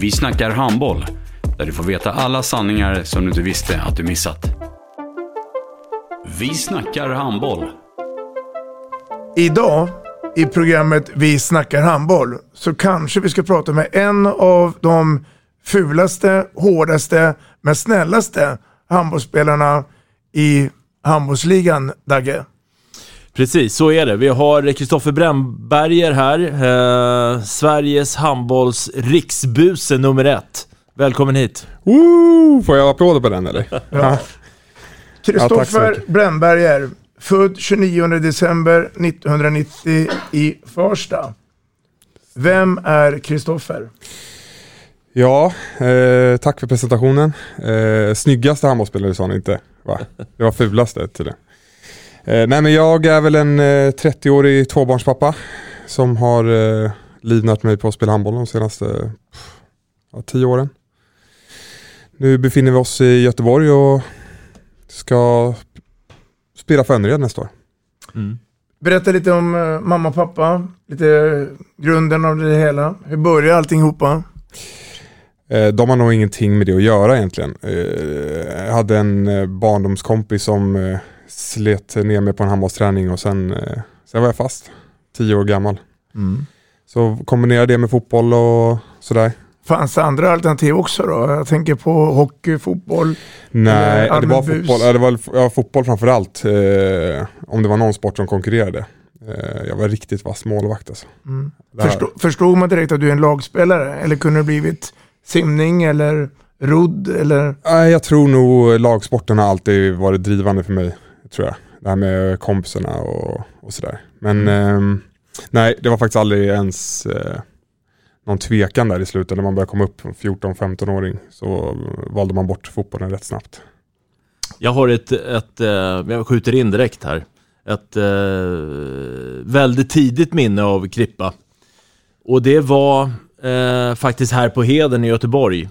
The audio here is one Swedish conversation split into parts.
Vi snackar handboll, där du får veta alla sanningar som du inte visste att du missat. Vi snackar handboll. Idag i programmet Vi snackar handboll så kanske vi ska prata med en av de fulaste, hårdaste, men snällaste handbollsspelarna i handbollsligan, Dagge. Precis, så är det. Vi har Kristoffer Brännberger här, eh, Sveriges handbolls riksbuse nummer ett. Välkommen hit. Woo! Får jag applåder på den eller? Ja. Ja, Kristoffer mycket. Brännberger, född 29 december 1990 i Farsta. Vem är Kristoffer? Ja, eh, tack för presentationen. Eh, snyggaste handbollsspelare sa ni inte, va? Det var fulaste tydligen. Eh, nej men jag är väl en eh, 30-årig tvåbarnspappa som har eh, livnat mig på att spela handboll de senaste pff, ja, tio åren. Nu befinner vi oss i Göteborg och ska spela för Önnered nästa år. Berätta lite om eh, mamma och pappa, lite grunden av det hela. Hur börjar allting hopa? Eh, De har nog ingenting med det att göra egentligen. Eh, Jag hade en eh, barndomskompis som eh, slet ner mig på en handbollsträning och sen, eh, sen var jag fast. Tio år gammal. Så kombinera det med fotboll och sådär. Fanns det andra alternativ också då? Jag tänker på hockey, fotboll. Nej, det var fotboll, ja, det var ja, fotboll framförallt. Eh, om det var någon sport som konkurrerade. Eh, jag var riktigt vass målvakt alltså. Mm. Förstå, förstod man direkt att du är en lagspelare? Eller kunde det blivit simning eller rodd eller? Nej, jag tror nog lagsporten har alltid varit drivande för mig. Tror jag. Det här med kompisarna och, och sådär. Men ehm, nej, det var faktiskt aldrig ens eh, någon tvekan där i slutet. När man började komma upp, 14-15-åring, så valde man bort fotbollen rätt snabbt. Jag har ett, ett eh, jag skjuter in direkt här, ett eh, väldigt tidigt minne av Krippa. Och det var eh, faktiskt här på Heden i Göteborg.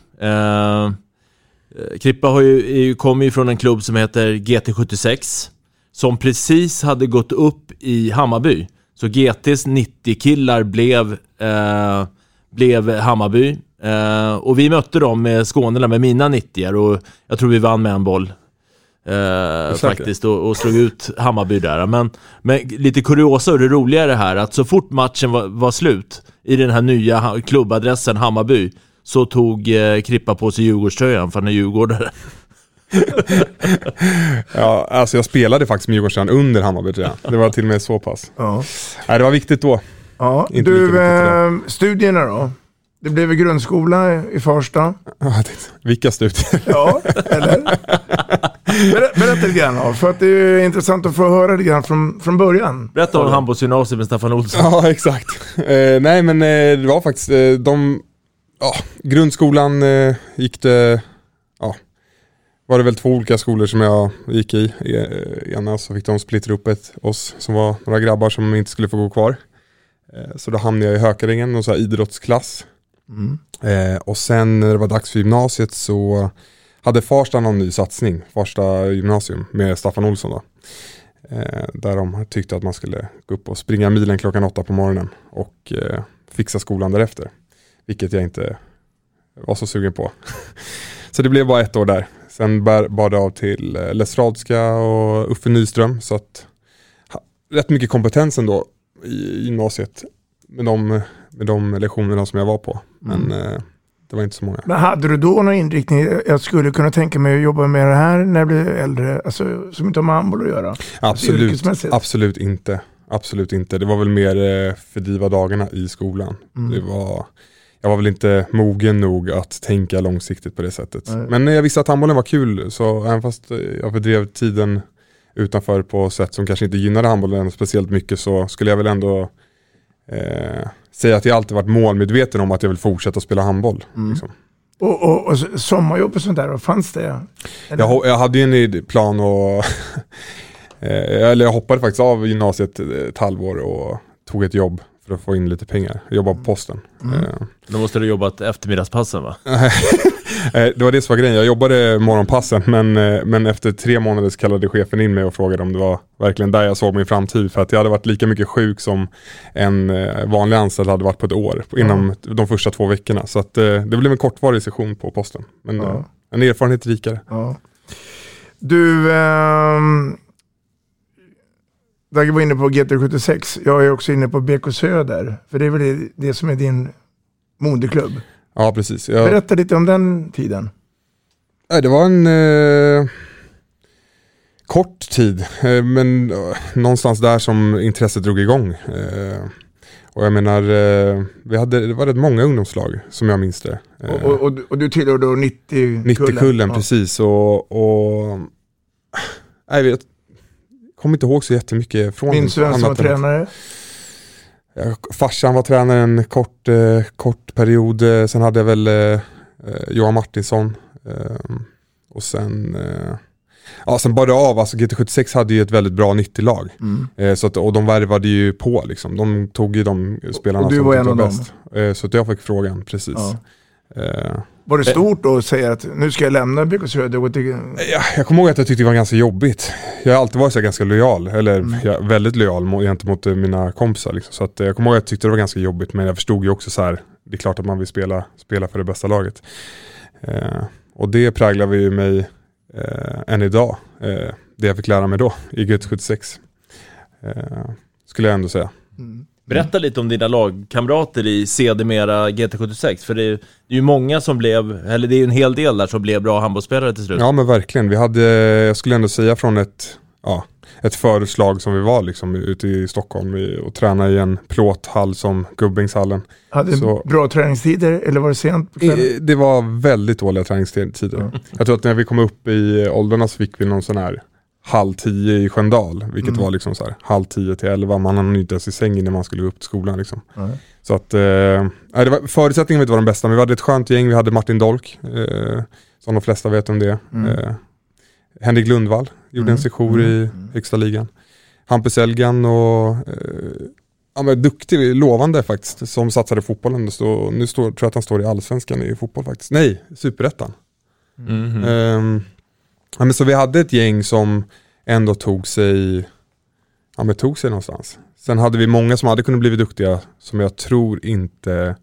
Eh, Krippa har ju, kommer ju från en klubb som heter GT76 som precis hade gått upp i Hammarby. Så GTs 90-killar blev, eh, blev Hammarby. Eh, och vi mötte dem med Skånerna med mina 90 och jag tror vi vann med en boll. Eh, faktiskt och, och slog ut Hammarby där. Men, men lite kuriosa och det roliga är det här att så fort matchen var, var slut i den här nya klubbadressen Hammarby så tog eh, Krippa på sig Djurgårdströjan för han är djurgårdare. Ja, alltså jag spelade faktiskt med Djurgårdströjan under Hammarby tror jag. Det var till och med så pass. Ja. Nej, det var viktigt då. ja. Inte Du, eh, studierna då? Det blev grundskola i tänkte, Vilka studier? Ja, eller? Ber, berätta lite grann då, för att det är intressant att få höra lite grann från, från början. Berätta om handbollsgymnasiet med Staffan Olsson. Ja, exakt. Eh, nej, men eh, det var faktiskt eh, de... Ja, grundskolan eh, gick det... Ja, var det väl två olika skolor som jag gick i. E- ena så fick de splittra upp ett, oss som var några grabbar som inte skulle få gå kvar. Eh, så då hamnade jag i Hökaringen, någon här idrottsklass. Eh, och sen när det var dags för gymnasiet så hade Farsta någon ny satsning, Farsta gymnasium med Staffan Olsson då. Eh, där de tyckte att man skulle gå upp och springa milen klockan åtta på morgonen och eh, fixa skolan därefter. Vilket jag inte var så sugen på. så det blev bara ett år där. Sen bar, bar det av till eh, Lesradska och Uffe Nyström. Så att rätt mycket kompetens ändå i gymnasiet med de, med de lektionerna som jag var på. Men eh, det var inte så många. Men hade du då någon inriktning? Jag skulle kunna tänka mig att jobba med det här när jag blir äldre, alltså, som inte har med handboll att göra. Alltså, Absolut, yrkesmässigt. absolut inte. Absolut inte. Det var väl mer eh, fördriva dagarna i skolan. Mm. Det var, jag var väl inte mogen nog att tänka långsiktigt på det sättet. Nej. Men jag visste att handbollen var kul, så även fast jag fördrev tiden utanför på sätt som kanske inte gynnade handbollen speciellt mycket så skulle jag väl ändå eh, säga att jag alltid varit målmedveten om att jag vill fortsätta spela handboll. Mm. Liksom. Och, och, och sommarjobb och sånt där, vad fanns det? Jag, jag hade ju en plan och eh, eller jag hoppade faktiskt av gymnasiet ett halvår och tog ett jobb för att få in lite pengar. Jag jobbade på posten. Mm. Eh, Då måste du jobbat eftermiddagspassen va? Eh, det var det som var grejen. Jag jobbade morgonpassen men, eh, men efter tre månader så kallade chefen in mig och frågade om det var verkligen där jag såg min framtid. För att jag hade varit lika mycket sjuk som en eh, vanlig anställd hade varit på ett år inom de första två veckorna. Så att, det blev en kortvarig session på posten. Men Ja. eh, en erfarenhet rikare. Ja. Du, ehm, Dagge var inne på GT76. Jag är också inne på BK Söder. För det är väl det, det som är din moderklubb. Ja precis. Jag, Berätta lite om den tiden. Det var en eh, kort tid, eh, men eh, någonstans där som intresset drog igång. Eh, och jag menar, eh, vi hade, det var rätt många ungdomslag som jag minns det. Eh, Och, och, och, du- och du tillhör då 90-kullen? 90-kullen, Ja. precis. Och, och nej, jag vet, kommer inte ihåg så jättemycket från Minns du vem som var tränare? Farsan var tränare en kort, eh, kort period. Eh, sen hade jag väl eh, eh, Johan Martinsson. Eh, och sen, eh, ja sen bar det av. Alltså GT76 hade ju ett väldigt bra 90-lag. Mm. Så att, och de värvade ju på liksom. De tog ju de spelarna Och du som var en av bäst. Eh, så att jag fick frågan, precis. Ja. Eh, Var det stort då att säga att nu ska jag lämna BK Söder och till... Jag kommer ihåg att jag tyckte det var ganska jobbigt. Jag har alltid varit så ganska lojal, eller Mm. väldigt lojal mot, gentemot eh, mina kompisar. Liksom. Så att, eh, jag kommer ihåg att jag tyckte det var ganska jobbigt, men jag förstod ju också så här, det är klart att man vill spela, spela för det bästa laget. Eh, och det präglar vi ju mig eh, än idag, eh, det jag fick lära mig då i GT76. Eh, skulle jag ändå säga. Berätta lite om dina lagkamrater i sedermera GT76, för det är, det är ju många som blev, eller det är ju en hel del där som blev bra handbollsspelare till slut. Ja men verkligen, vi hade, jag skulle ändå säga från ett, ja, ett förslag som vi var liksom ute i Stockholm och tränade i en plåthall som Gubbängshallen. Hade Så- bra träningstider eller var det sent på kvällen? I- Det var väldigt dåliga träningstider. Jag tror att när vi kom upp i åldrarna så fick vi någon sån här halv tio i Sköndal, vilket Mm. var liksom så här halv tio till elva. Man hann inte ens i sängen när man skulle upp till skolan liksom. Nej. Så att, eh, det var, förutsättningarna var de bästa, men vi hade ett skönt gäng. Vi hade Martin Dolk, eh, som de flesta vet om det. Mm. Eh, Henrik Lundvall gjorde Mm. en sejour i högsta ligan. Hampus Elgan och eh, ja, men duktig, lovande faktiskt, som satsade i fotbollen. Står, nu står, tror jag att han står i allsvenskan i fotboll faktiskt. Nej, superettan. Mhm. Ja, men så vi hade ett gäng som ändå tog sig, ja, men tog sig någonstans. Sen hade vi många som hade kunnat bli duktiga som jag tror inte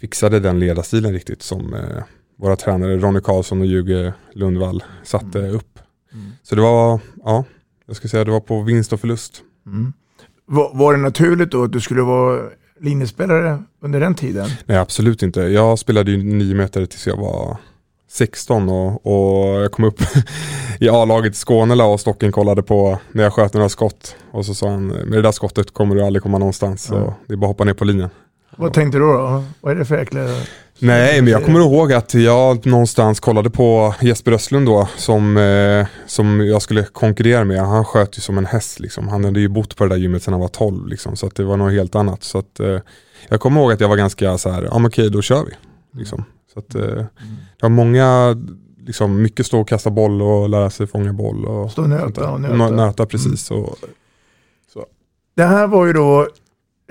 fixade den ledarstilen riktigt som eh, våra tränare Ronny Karlsson och Juge Lundvall satte upp. Så det var, ja, jag ska säga det var på vinst och förlust. Mm. Var, var det naturligt då att du skulle vara linjespelare under den tiden? Nej absolut inte. Jag spelade ju nio meter tills jag var 16 och, och jag kom upp i A-laget i Skåne och Stocken kollade på när jag sköt några skott. Och så sa han, med det där skottet kommer du aldrig komma någonstans. Så Ja. det är bara att hoppa ner på linjen. Vad tänkte du då? Vad är det för jäkla... Nej, men jag kommer ihåg att jag någonstans kollade på Jesper Östlund då som, eh, som jag skulle konkurrera med. Han sköt ju som en häst liksom. Han hade ju bott på det där gymmet sedan han var 12 liksom. Så att det var något helt annat. Så att eh, jag kommer ihåg att jag var ganska så här, ja men okej då kör vi. Liksom. Så att eh, det var många, liksom mycket stå och kasta boll och lära sig fånga boll. Och Stå och nöta och nöta. Mm. nöta precis. Och, Det här var ju då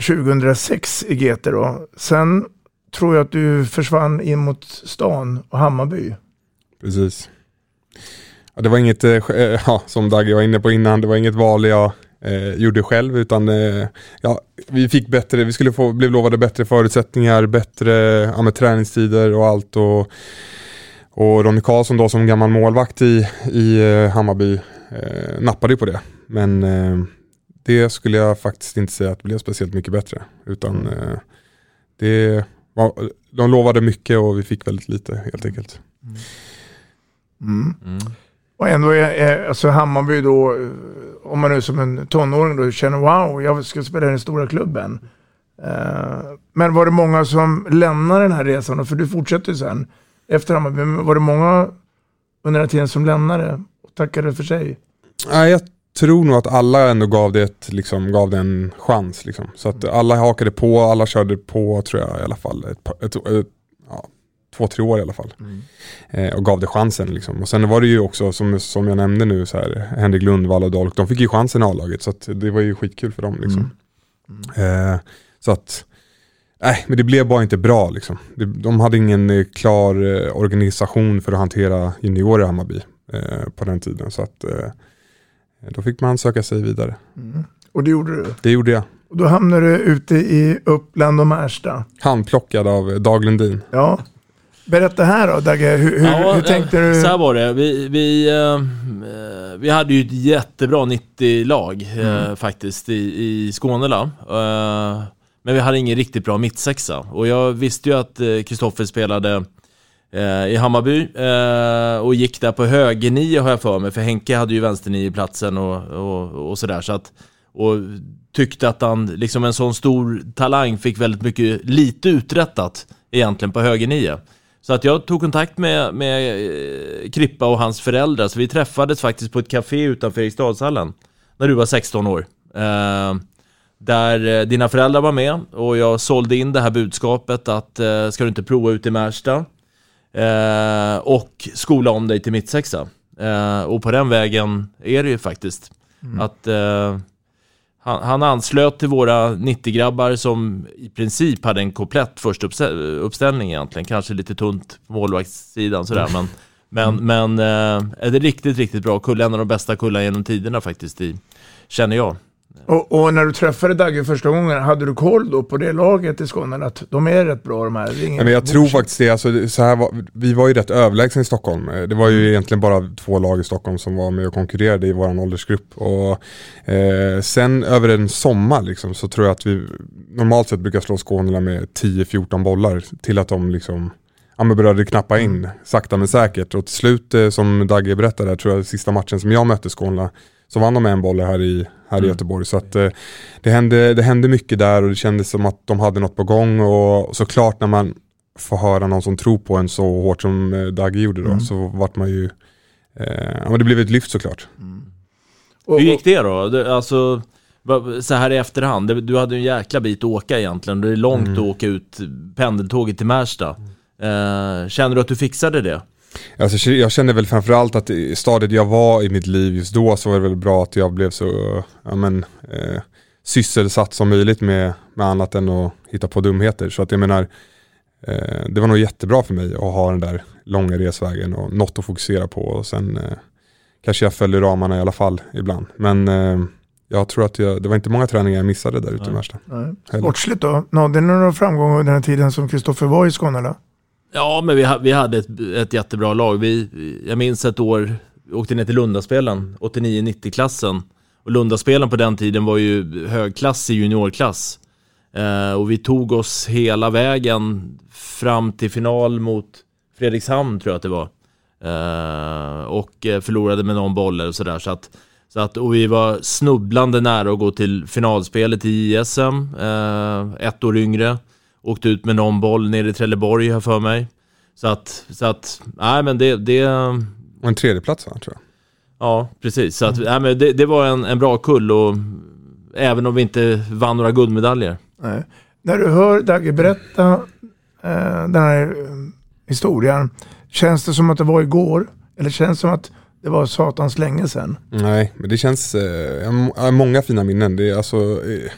2006 i GT då. Sen tror jag att du försvann in mot stan och Hammarby. Precis. Ja, det var inget, eh, eh, ja, som Dagge var inne på innan, det var inget val jag eh, gjorde själv utan eh, ja, vi fick bättre, vi skulle få, blev lovade bättre förutsättningar, bättre ja, med träningstider och allt. Och, och Ronny Karlsson då som gammal målvakt i, i eh, Hammarby eh, nappade ju på det. Men eh, det skulle jag faktiskt inte säga att det blev speciellt mycket bättre. Utan eh, det var, de lovade mycket och vi fick väldigt lite helt enkelt. Mm. Och ändå är, är alltså Hammarby då, om man nu som en tonåring då känner wow, jag ska spela i den stora klubben. Eh, men var det många som lämnade den här resan? För du fortsätter ju sen efter Hammarby. Var det många under den här tiden som lämnade och tackade för sig? Nej, jag tror nog att alla ändå gav det, ett, liksom, gav det en chans. Liksom. Så att alla hakade på, alla körde på tror jag i alla fall. Ett, ett, ett, ja, två, tre år i alla fall. Eh, och gav det chansen. Liksom. Och sen var det ju också, som, som jag nämnde nu, så här, Henrik Lundvall och Dolk, de fick ju chansen i A-laget. Så det var ju skitkul för dem. Liksom. Eh, så att, nej, men det blev bara inte bra. Liksom. De hade ingen eh, klar eh, organisation för att hantera juniorer i Hammarby eh, på den tiden. Så att eh, då fick man söka sig vidare. Och det gjorde du. Det gjorde jag. Och då hamnade du ute i Uppland och Märsta. Handplockad av Dag Lundin. Ja. Berätta här då Dagge, hur, hur, Ja, hur eh, tänkte du? Så här var det. Vi, vi, eh, eh, vi hade ju ett jättebra 90-lag eh, faktiskt i, i Skånela. Eh, men vi hade ingen riktigt bra mittsexa. Och jag visste ju att Kristoffer spelade i Hammarby och gick där på högernio har jag för mig. För Henke hade ju vänsternio-platsen och, och, och sådär. Så att, och tyckte att han, liksom en sån stor talang, fick väldigt mycket, lite uträttat egentligen på högernio. Så att jag tog kontakt med, med eh, Krippa och hans föräldrar, så vi träffades faktiskt på ett café utanför Eriksdalshallen när du var 16 år. Eh, där eh, dina föräldrar var med och jag sålde in det här budskapet att eh, ska du inte prova ut i Märsta eh, och skola om dig till mittsexa. Eh, och på den vägen är det ju faktiskt. Att eh, han, han anslöt till våra 90-grabbar som i princip hade en komplett första uppställning egentligen. Kanske lite tunt på målvaktssidan sådär. Men, men, men eh, är det riktigt, riktigt bra kull. En av de bästa kullarna genom tiderna faktiskt, i, känner jag. Och, och när du träffade Dagge första gången, hade du koll då på det laget i Skåne? Att de är rätt bra de här? Ja, men jag tror faktiskt det, alltså, så här var, vi var ju rätt överlägsna i Stockholm. Eh, Det var ju egentligen bara två lag i Stockholm som var med och konkurrerade i vår åldersgrupp. Och, eh, sen över en sommar liksom, så tror jag att vi normalt sett brukar slå Skånela med 10-14 bollar till att de liksom Ja men började knappa in sakta men säkert och till slut eh, som Dagge berättade, tror jag sista matchen som jag mötte Skånela så vann de med en boll här i, här i Göteborg. Så att, eh, det, hände, det hände mycket där och det kändes som att de hade något på gång och såklart när man får höra någon som tror på en så hårt som eh, Dagge gjorde då så vart man ju, eh, ja men det blev ett lyft såklart. Och- Hur gick det då? Det, alltså, så här i efterhand, du hade ju en jäkla bit att åka egentligen. Det är långt att åka ut pendeltåget till Märsta. Eh, känner du att du fixade det? Alltså, jag kände väl framförallt att i stadiet jag var i mitt liv just då så var det väl bra att jag blev så ja, men, eh, sysselsatt som möjligt med, med annat än att hitta på dumheter. Så att jag menar, eh, det var nog jättebra för mig att ha den där långa resvägen och något att fokusera på. Och sen eh, kanske jag följer ramarna i alla fall ibland. Men eh, jag tror att jag, det var inte många träningar jag missade där ute i Märsta. Sportsligt då? Nådde ni några framgångar under den här tiden som Kristoffer var i Skåne? Eller? Ja, men vi, ha- vi hade ett, ett jättebra lag. Vi, jag minns ett år, vi åkte ner till Lundaspelen, 89-90-klassen. Och Lundaspelen på den tiden var ju högklassig juniorklass. Eh, och vi tog oss hela vägen fram till final mot Fredrikshamn, tror jag att det var. Eh, och eh, förlorade med någon boll och sådär. Så att, så att, och vi var snubblande nära att gå till finalspelet i ISM, eh, ett år yngre. Åkte ut med någon boll nere i Trelleborg, har för mig. Så att, så att, nej men det, det, Och en tredjeplats va, tror jag. ja precis. Så att, nej men det, det var en, en bra kull och även om vi inte vann några guldmedaljer. Nej. När du hör Dagge berätta eh, den här eh, historien, känns det som att det var igår? Eller känns det som att det var satans länge sedan? Nej, men det känns, eh, många fina minnen. Det är alltså, eh,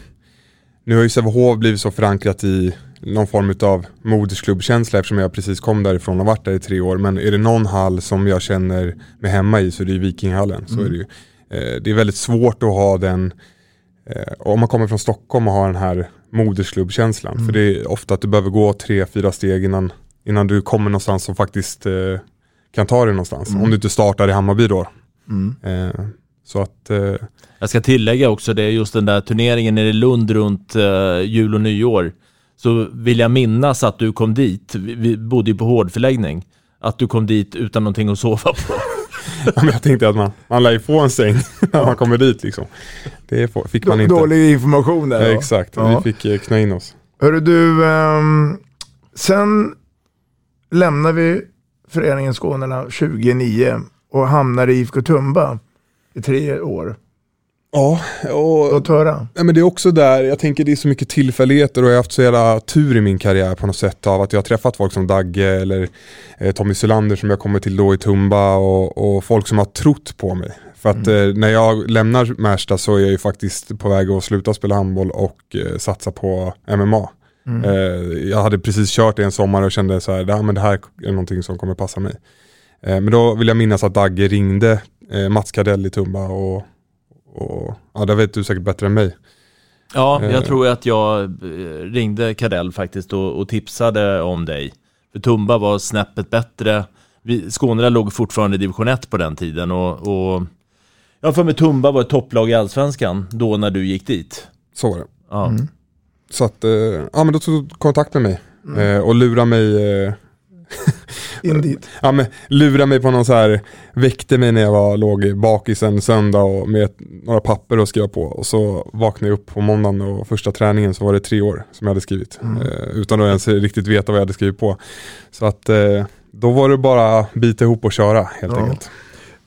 nu har ju Sävehof blivit så förankrat i någon form av modersklubbkänsla eftersom jag precis kom därifrån och varit där i tre år. Men är det någon hall som jag känner mig hemma i så är det ju Vikinghallen. Så är det, ju. Eh, det är väldigt svårt att ha den, eh, om man kommer från Stockholm och har den här modersklubbkänslan. För det är ofta att du behöver gå tre, fyra steg innan, innan du kommer någonstans som faktiskt eh, kan ta dig någonstans. Om du inte startar i Hammarby då. Eh, så att eh, Jag ska tillägga också det, just den där turneringen nere i Lund runt eh, jul och nyår. Så vill jag minnas att du kom dit, vi, bodde ju på hårdförläggning, att du kom dit utan någonting att sova på. Ja, jag tänkte att man, man lär ju få en säng när man kommer dit liksom. Det fick man inte. Dålig information där. Ja, exakt, Ja. vi fick eh, knä in oss. Hörru du, ehm, sen lämnar vi föreningen Skånerna 2009 och hamnar i IFK Tumba i tre år. Ja, och... Låt höra. Men det är också där, jag tänker det är så mycket tillfälligheter och jag har haft så jävla tur i min karriär på något sätt av att jag har träffat folk som Dagge eller eh, Tommy Sulander som jag kommer till då i Tumba och, och folk som har trott på mig. För att eh, när jag lämnar Märsta så är jag ju faktiskt på väg att sluta spela handboll och eh, satsa på MMA. Mm. Eh, jag hade precis kört i en sommar och kände så här, "Ja, men det här är någonting som kommer passa mig. Eh, men då vill jag minnas att Dagge ringde eh, Mats Kardell i Tumba och, och ja, det vet du säkert bättre än mig. Ja, Eh. jag tror att jag eh, ringde Kadell faktiskt och, och tipsade om dig. För Tumba var snäppet bättre. Vi, Skåne låg fortfarande i division 1 på den tiden och, och jag för mig Tumba var ett topplag i Allsvenskan då när du gick dit. Så var det. Ja. Så att, eh, ja men då tog du kontakt med mig eh, och lura mig In dit. Ja men lura mig på någon så här, väckte mig när jag var, låg bakis en söndag och med några papper att skriva på och så vaknade jag upp på måndagen och första träningen så var det tre år som jag hade skrivit. Eh, utan att ens riktigt veta vad jag hade skrivit på. Så att eh, då var det bara bita ihop och köra helt Ja. enkelt.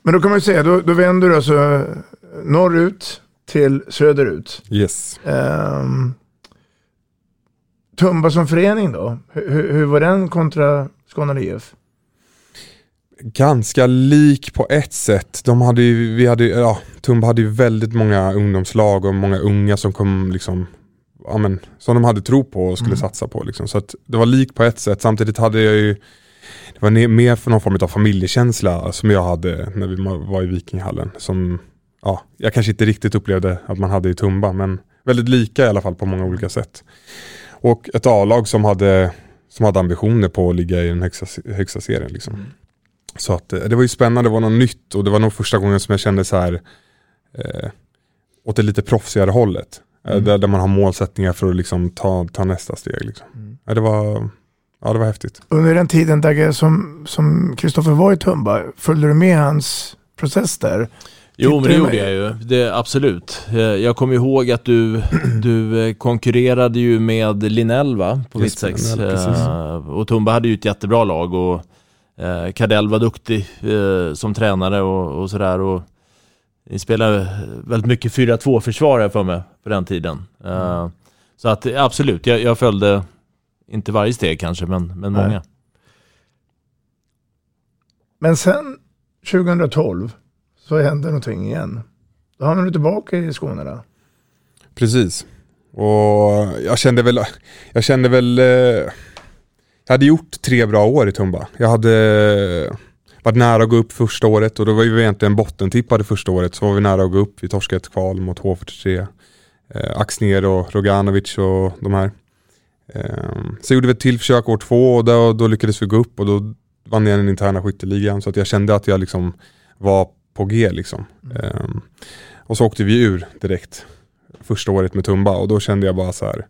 Men då kan man ju säga, då, då vänder du alltså norrut till söderut. Yes. Ehm, Tumba som förening då? Hur- hur var den kontra Skåne IF? ganska lik på ett sätt. De hade ju, vi hade, ju- ja, Tumba hade ju väldigt många ungdomslag och många unga som kom liksom, ja men, som de hade tro på och skulle satsa på liksom. Så det var likt på ett sätt. Samtidigt hade jag ju, det var mer för någon form av familjekänsla som jag hade när vi var i Vikinghallen. Som, ja, jag kanske inte riktigt upplevde att man hade i Tumba, men väldigt lika i alla fall på många olika sätt. Och ett A-lag som hade, som hade ambitioner på att ligga i den högsta, högsta serien. Liksom. Så att eh, det var ju spännande, det var något nytt och det var nog första gången som jag kände så här eh, åt det lite proffsigare hållet. Eh, Mm. Där, där man har målsättningar för att liksom ta, ta nästa steg. Liksom. Ja, det, var, ja, det var häftigt. Under den tiden Dagge, som som Kristoffer var i Tumba, följde du med hans process där? Jo, men det gjorde jag ju. Det, absolut. Eh, Jag kommer ihåg att du, du eh, konkurrerade ju med Linell va? På Just. Linell, precis. Eh, Och Tumba hade ju ett jättebra lag och Kardell var duktig som tränare och, och sådär. Och ni spelade väldigt mycket 4-2 försvar för mig på den tiden. Eh, Så att absolut, jag, jag följde, inte varje steg kanske, men, men många. Men sen 2012 så händer någonting igen. Då hamnar du tillbaka i Skåne då. Precis. Och jag kände väl, jag kände väl, eh, jag hade gjort tre bra år i Tumba. Jag hade varit nära att gå upp första året och då var vi egentligen bottentippade första året. Så var vi nära att gå upp, vi torskade ett kval mot H43. Eh, Axner och Roganovic och de här. Eh, så gjorde vi ett till försök år två och då, då lyckades vi gå upp och då vann jag den interna skytteligan. Så att jag kände att jag liksom var på G liksom. Eh, och så åkte vi ur direkt första året med Tumba och då kände jag bara så här.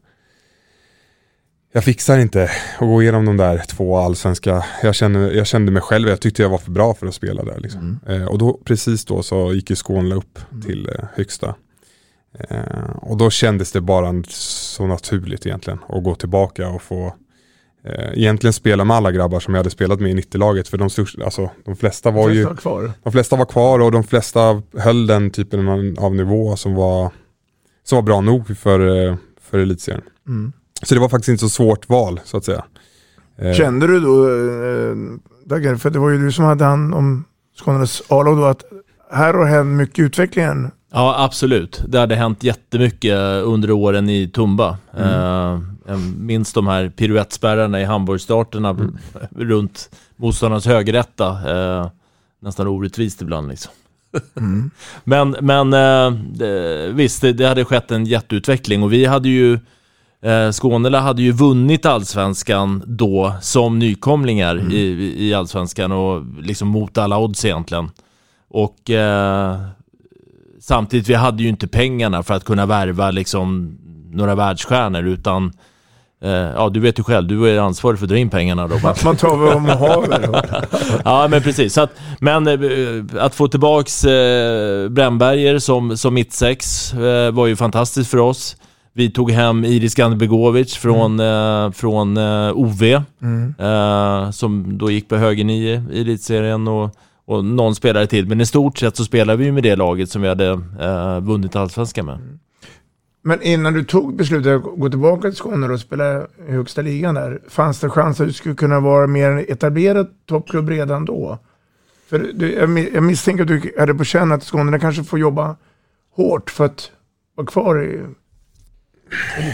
Jag fixar inte att gå igenom de där två allsvenska. Jag kände, jag kände mig själv, jag tyckte jag var för bra för att spela där. Liksom. Eh, och då, precis då så gick ju Skåne upp till eh, högsta. Eh, och då kändes det bara så naturligt egentligen att gå tillbaka och få egentligen spela med alla grabbar som jag hade spelat med i 90-laget. För de, största, alltså, de flesta var ju Flesta var kvar. de flesta var kvar och de flesta höll den typen av- nivå som var, som var bra nog för, eh, för elitserien. Mm. Så det var faktiskt inte så svårt val så att säga. Eh, Kände du då, eh, Dagge, för det var ju du som hade hand om Skånes A-lag då, att här har hänt mycket utvecklingen. Ja, absolut. Det hade hänt jättemycket under åren i Tumba. Eh, jag minns de här piruettspärrarna i Hamburgstarterna runt motståndarnas högerrätta. Eh, nästan orättvist ibland liksom. men men eh, visst, det, det hade skett en jätteutveckling och vi hade ju Eh, Skånela hade ju vunnit allsvenskan då som nykomlingar i, i allsvenskan och liksom mot alla odds egentligen. Och eh, samtidigt, vi hade ju inte pengarna för att kunna värva liksom några världsstjärnor utan ja, du vet ju själv, du är ansvarig för att dra in pengarna Robban. Man tar vad man har. ja, men precis. Så att, men eh, att få tillbaks eh, Brännberger som, som mittsex eh, var ju fantastiskt för oss. Vi tog hem Iris Gandebegovic från, eh, från eh, OV, Mm. eh, som då gick på höger nio i elitserien och, och någon spelare till. Men i stort sett så spelade vi med det laget som vi hade eh, vunnit allsvenskan med. Men innan du tog beslutet att gå tillbaka till Skåne och spela i högsta ligan där, fanns det chans att du skulle kunna vara mer etablerad toppklubb redan då? För du, jag, mi- jag misstänker att du hade på känn att Skåne kanske får jobba hårt för att vara kvar i.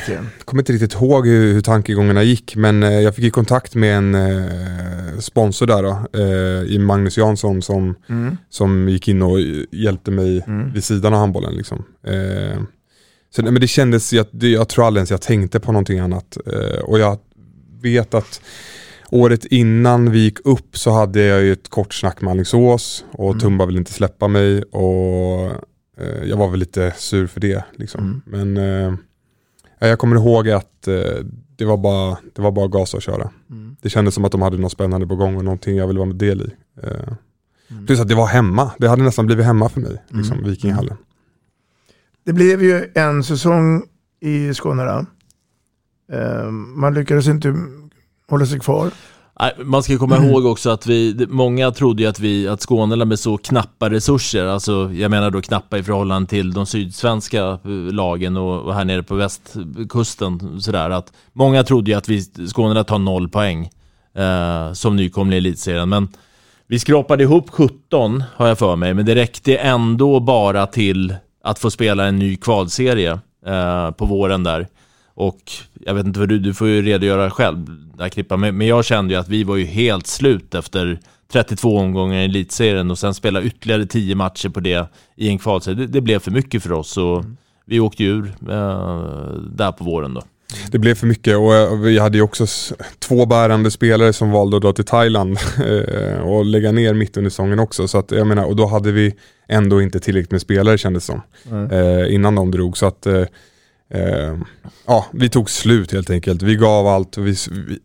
Jag kommer inte riktigt ihåg hur, hur tankegångarna gick men eh, jag fick ju kontakt med en eh, sponsor där då, eh, i Magnus Jansson som, Mm. som gick in och hjälpte mig vid sidan av handbollen. Liksom. Så, men det kändes, jag, det, jag tror aldrig ens jag tänkte på någonting annat. Eh, och jag vet att året innan vi gick upp så hade jag ju ett kort snack med Alingsås och Tumba ville inte släppa mig och eh, jag var väl lite sur för det. Liksom. Men eh, Ja, Jag kommer ihåg att eh, det, var bara, det var bara gasa och köra. Det kändes som att de hade något spännande på gång och någonting jag ville vara med del i. Eh, Plus att det var hemma. Det hade nästan blivit hemma för mig, liksom, Vikinghallen. Det blev ju en säsong i Skåne då. Eh, Man lyckades inte hålla sig kvar. Man ska komma Mm. ihåg också att vi, många trodde ju att vi, att Skåne med så knappa resurser, alltså jag menar då knappa i förhållande till de sydsvenska eh, lagen och, och här nere på västkusten sådär, att många trodde ju att vi, Skåne tar noll poäng eh, som nykomling i elitserien, men vi skrapade ihop 17 har jag för mig, men det räckte ändå bara till att få spela en ny kvalserie eh, på våren där. Och jag vet inte vad du, du får ju redogöra själv där Krippa, men, men jag kände ju att vi var ju helt slut efter 32 omgångar i elitserien och sen spela ytterligare 10 matcher på det i en kvalserie. Det, det blev för mycket för oss och vi åkte ur eh, där på våren då. Det blev för mycket och eh, vi hade ju också två bärande spelare som valde att dra till Thailand eh, och lägga ner mitt under säsongen också. Så att, jag menar, och då hade vi ändå inte tillräckligt med spelare kändes som. Eh, innan de drog. Så att ja, vi tog slut helt enkelt. Vi gav allt. Vi, vi,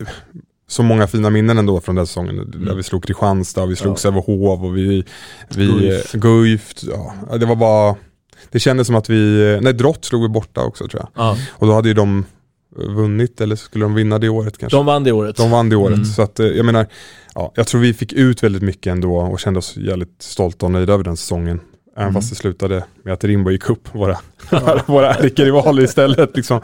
så många fina minnen ändå från den säsongen. Där vi slog Kristianstad, vi slog Sävehof och vi, vi Guif. Guif. Ja, det var bara, det kändes som att vi, nej Drott slog vi borta också tror jag. Ja. Och då hade ju de vunnit, eller skulle de vinna det året kanske? De vann det året. De vann det året. Mm. Så att, eh, jag menar, ja, jag tror vi fick ut väldigt mycket ändå och kände oss jävligt stolta och nöjda över den säsongen. Även fast det slutade med att Rimbo gick upp, våra, våra ärkerivaler istället. Liksom.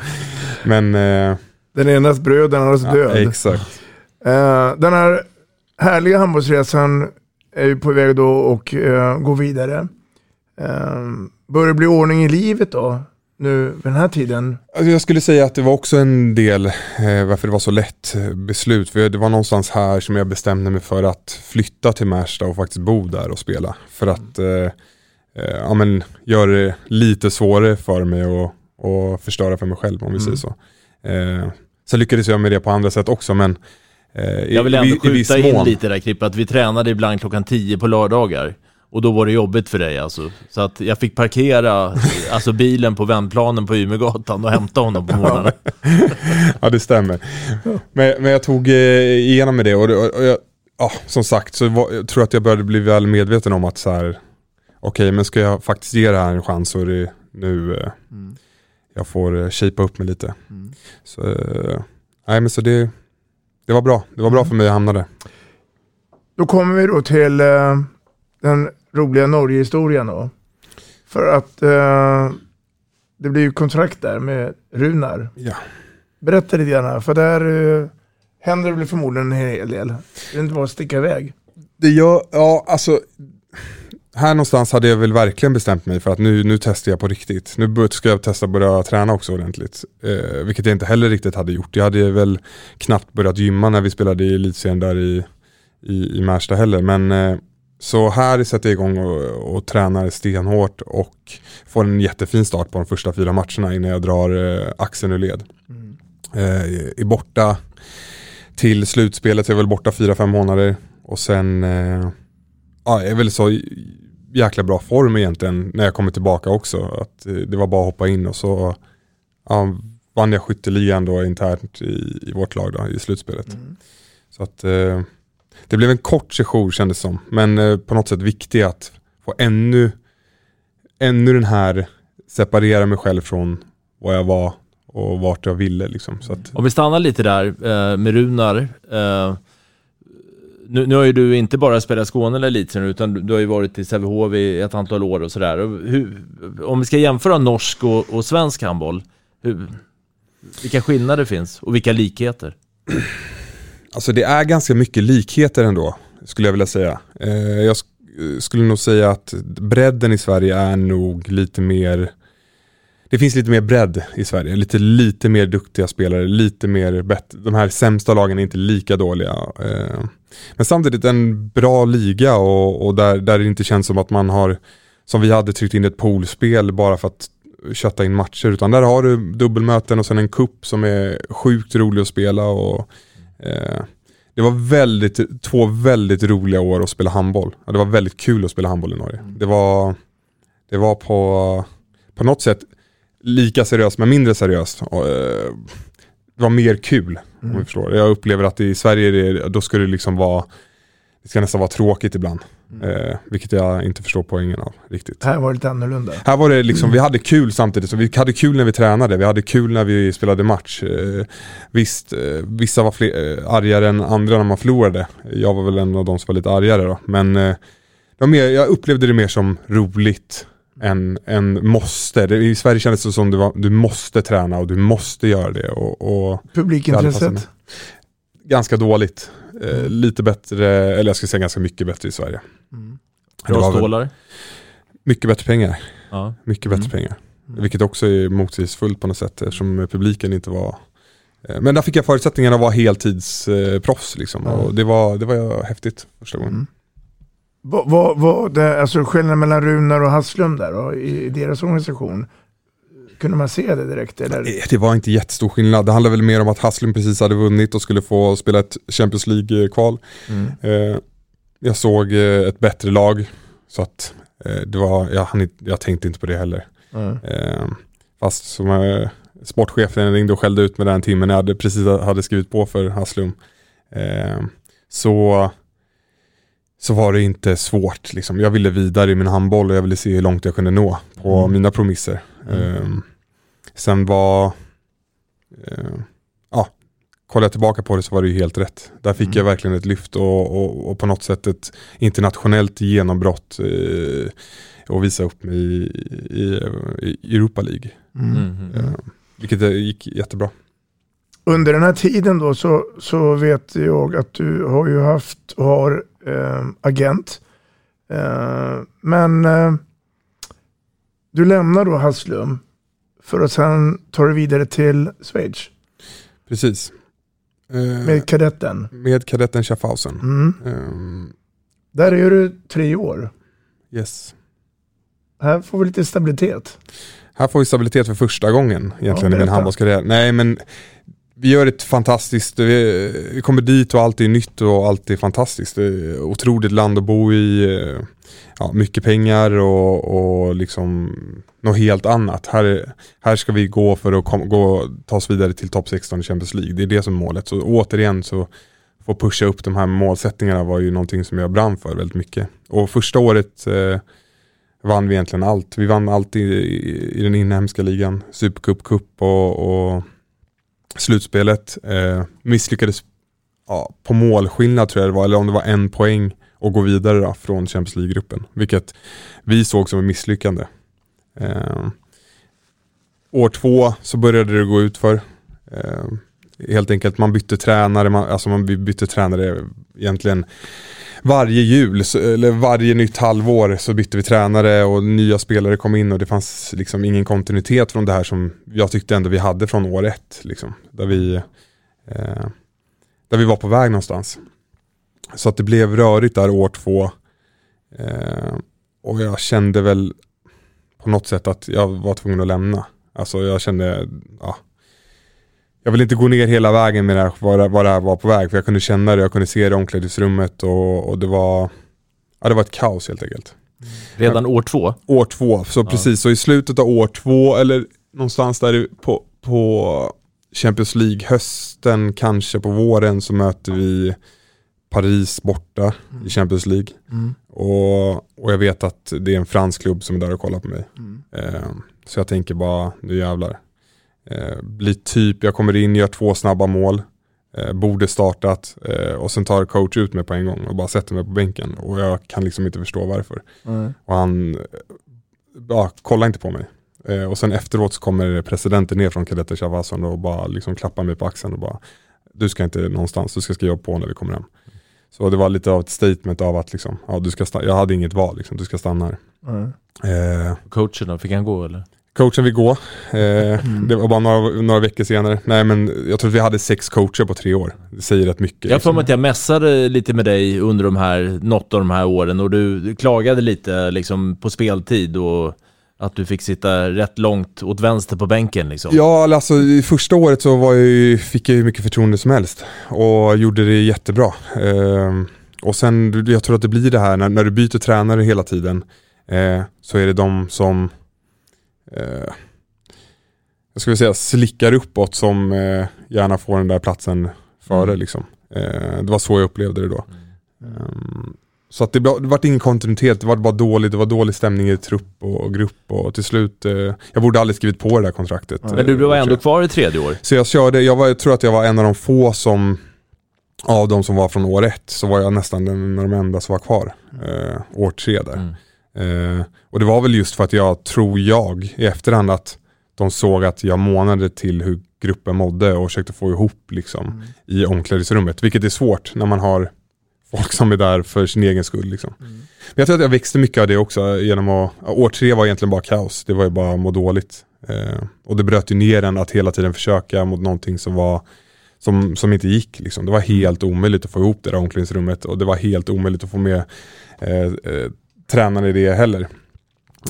Men... Eh, Den enas bröd, den andras död. Ja, exakt. Eh, den här härliga handbollsresan är ju på väg då och uh, gå vidare. Uh, börjar det bli ordning i livet då? Nu vid den här tiden? Alltså jag skulle säga att det var också en del eh, varför det var så lätt eh, beslut. För det var någonstans här som jag bestämde mig för att flytta till Märsta och faktiskt bo där och spela. För att eh, eh, ja, men, göra det lite svårare för mig och, och förstöra för mig själv om vi säger så. Eh, sen lyckades jag med det på andra sätt också men eh, i- Jag vill i- ändå i skjuta in mån. lite där Krippa, att vi tränade ibland klockan 10 på lördagar. Och då var det jobbigt för dig alltså. Så att jag fick parkera alltså bilen på vändplanen på Umeågatan och hämta honom på morgonen. ja det stämmer. Men, men jag tog eh, igenom med det och, och, och jag, ja, som sagt så var, jag tror att jag började bli väl medveten om att så här, okej men ska jag faktiskt ge det här en chans så är det nu eh, jag får eh, shapea upp mig lite. Så, eh, nej men så det, det var bra. Det var bra för mig att hamna där. Då kommer vi då till den roliga Norge-historien då. För att eh, det blir ju kontrakt där med Runar. Ja. Berätta lite grann, för där eh, händer det väl förmodligen en hel del. Det är inte bara att sticka iväg. Det gör, ja alltså här någonstans hade jag väl verkligen bestämt mig för att nu, nu testar jag på riktigt. Nu ska jag testa börja träna också ordentligt. Eh, vilket jag inte heller riktigt hade gjort. Jag hade väl knappt börjat gymma när vi spelade i elitserien där i, i, i Märsta heller. Men eh, så här sätter jag igång och, och tränar stenhårt och får en jättefin start på de första fyra matcherna innan jag drar eh, axeln ur led. Eh, är borta till slutspelet, jag är väl borta fyra fem månader och sen eh, ja, jag är väl så jäkla bra form egentligen när jag kommer tillbaka också. Att eh, det var bara att hoppa in och så ja, vann jag skytteligan då internt i, i vårt lag då, i slutspelet. Så att eh, det blev en kort session kändes som, men eh, på något sätt viktig att få ännu, ännu den här, separera mig själv från vad jag var och vart jag ville liksom. Så att, Om vi stannar lite där eh, med Runar. Eh, nu, nu har ju du inte bara spelat Skåne eller Elitserien utan du, du har ju varit i Sävehof i ett antal år och sådär. Om vi ska jämföra norsk och, och svensk handboll, hur, vilka skillnader finns och vilka likheter? Alltså det är ganska mycket likheter ändå, skulle jag vilja säga. Eh, jag sk- eh, skulle nog säga att bredden i Sverige är nog lite mer det finns lite mer bredd i Sverige, lite, lite mer duktiga spelare, lite mer bättre. De här sämsta lagen är inte lika dåliga. eh. Men samtidigt en bra liga och, och där, där det inte känns som att man har, som vi hade, tryckt in ett poolspel bara för att kötta in matcher. Utan där har du dubbelmöten och sen en kupp som är sjukt rolig att spela. Och, det var väldigt, två väldigt roliga år att spela handboll. Ja, det var väldigt kul att spela handboll i Norge. Det var, det var på, på något sätt lika seriöst men mindre seriöst. Eh, det var mer kul om vi förstår. Jag upplever att i Sverige det, då ska det liksom vara, det ska nästan vara tråkigt ibland. Eh, vilket jag inte förstår poängen av riktigt. Här var det lite annorlunda. Här var det liksom, vi hade kul samtidigt, så vi hade kul när vi tränade, vi hade kul när vi spelade match. Eh, visst, eh, vissa var fler, eh, argare än andra när man förlorade. Jag var väl en av de som var lite argare då. Men eh, mer, jag upplevde det mer som roligt än, än måste. Det, I Sverige kändes det som det var, du måste träna och du måste göra det. Och, och Publikintresset? Ganska dåligt. Eh, lite bättre, eller jag ska säga ganska mycket bättre i Sverige. Det Bra stålar? Mycket bättre pengar. Ja. Mycket bättre pengar. Vilket också är motsägelsefullt på något sätt eftersom publiken inte var eh, men där fick jag förutsättningarna att vara heltidsproffs liksom. Och det var, det var häftigt första gången. Vad, vad, vad det, alltså skillnaden mellan Runar och Hasslum där då, i, i deras organisation? Kunde man se det direkt eller? Det var inte jättestor skillnad. Det handlade väl mer om att Haslum precis hade vunnit och skulle få spela ett Champions League-kval. Mm. Eh, jag såg eh, ett bättre lag. Så att eh, det var, jag, hann jag tänkte inte på det heller. Mm. Eh, fast som sportchefen ringde och skällde ut mig den timmen jag hade precis hade skrivit på för Haslum. Så, så var det inte svårt. Liksom. Jag ville vidare i min handboll och jag ville se hur långt jag kunde nå på Mm. mina promisser. Eh, sen var, eh, ja, kollar jag tillbaka på det så var det ju helt rätt. Där fick Mm. jag verkligen ett lyft och, och, och på något sätt ett internationellt genombrott eh, och visa upp mig i, i, i Europa League. Mm. Eh, vilket eh, gick jättebra. Under den här tiden då så, så vet jag att du har ju haft och har eh, agent. Eh, men eh, du lämnar då Hasslum för att sen ta dig vidare till Schweiz Precis. Eh, med kadetten. med kadetten Schaffhausen. Mm. Ehm, Där är du tre år. yes. Här får vi lite stabilitet. Här får vi stabilitet för första gången egentligen Ja, i min handbollskarriär. Nej men vi gör ett fantastiskt, vi, kommer dit och allt är nytt och allt är fantastiskt. Det är otroligt land att bo i, eh, ja, mycket pengar och, och liksom något helt annat. Här, här ska vi gå för att kom, gå, ta oss vidare till topp 16 i Champions League. Det är det som är målet. Så återigen så få pusha upp de här målsättningarna var ju någonting som jag brann för väldigt mycket. Och första året eh, vann vi egentligen allt. Vi vann allt i, i, i den inhemska ligan. Supercup, cup och, och slutspelet. Eh, misslyckades ja, på målskillnad tror jag det var, eller om det var en poäng och gå vidare då, från Champions League-gruppen. Vilket vi såg som ett misslyckande. Eh, år två så började det gå ut för. Eh, helt enkelt, man bytte tränare, man, alltså man bytte tränare egentligen varje jul, eller varje nytt halvår så bytte vi tränare och nya spelare kom in och det fanns liksom ingen kontinuitet från det här som jag tyckte ändå vi hade från år ett. Liksom, där, vi, eh, där vi var på väg någonstans. Så att det blev rörigt där år två. Eh, och jag kände väl på något sätt att jag var tvungen att lämna. Alltså jag kände, ja. Jag vill inte gå ner hela vägen med det här, vad, det- vad det här var på väg. För jag kunde känna det, jag kunde se det i omklädningsrummet och, och det var Ja det var ett kaos helt enkelt. Redan år två? År två, så Ja. precis. Så i slutet av år två eller någonstans där på, på Champions League hösten, kanske på våren så möter vi Paris borta i Champions League. Mm. Och, och jag vet att det är en fransk klubb som är där och kollar på mig. Mm. Eh, så jag tänker bara, nu jävlar. Eh, blir typ, jag kommer in, gör två snabba mål. Eh, borde startat eh, och sen tar coach ut mig på en gång och bara sätter mig på bänken. Och jag kan liksom inte förstå varför. Mm. Och han, eh, ja, kollar inte på mig. Eh, och sen efteråt så kommer presidenten ner från kadetter Shavasson och bara liksom klappar mig på axeln och bara Du ska inte någonstans, du ska skriva på när vi kommer hem. Så det var lite av ett statement av att liksom, ja, du ska jag hade inget val, liksom, du ska stanna här. Mm. Eh, Coachen då, fick han gå eller? Coachen vill gå, eh, det var bara några, några veckor senare. Nej men jag tror att vi hade sex coacher på tre år. Det säger rätt mycket. Jag får liksom. att jag mässade lite med dig under de här, något av de här åren och du, klagade lite liksom på speltid och att du fick sitta rätt långt åt vänster på bänken liksom. Ja, alltså i första året så var jag ju, fick jag ju mycket förtroende som helst och gjorde det jättebra. Ehm, och sen, jag tror att det blir det här när, när du byter tränare hela tiden eh, så är det de som eh, jag skulle säga slickar uppåt som eh, gärna får den där platsen före Mm. liksom. Eh, det var så jag upplevde det då. Ehm, så att det, var- det var ingen kontinuitet, det var bara dåligt, det var dålig stämning i trupp och grupp och till slut, eh, jag borde aldrig skrivit på det där kontraktet. Men du var ändå kvar i tredje år. Så jag körde, jag, var, jag tror att jag var en av de få som, av de som var från år ett, så var jag nästan den av de enda som var kvar. Eh, år tre där. Eh, och det var väl just för att jag tror jag i efterhand att de såg att jag månade till hur gruppen mådde och försökte få ihop liksom i omklädningsrummet. Vilket är svårt när man har folk som är där för sin egen skull. Liksom. Men jag tror att jag växte mycket av det också genom att, år tre var egentligen bara kaos. Det var ju bara att må dåligt. Eh, och det bröt ju ner en att hela tiden försöka mot någonting som var som, som inte gick. Liksom. Det var helt omöjligt att få ihop det där omklädningsrummet och det var helt omöjligt att få med eh, eh, tränare i det heller.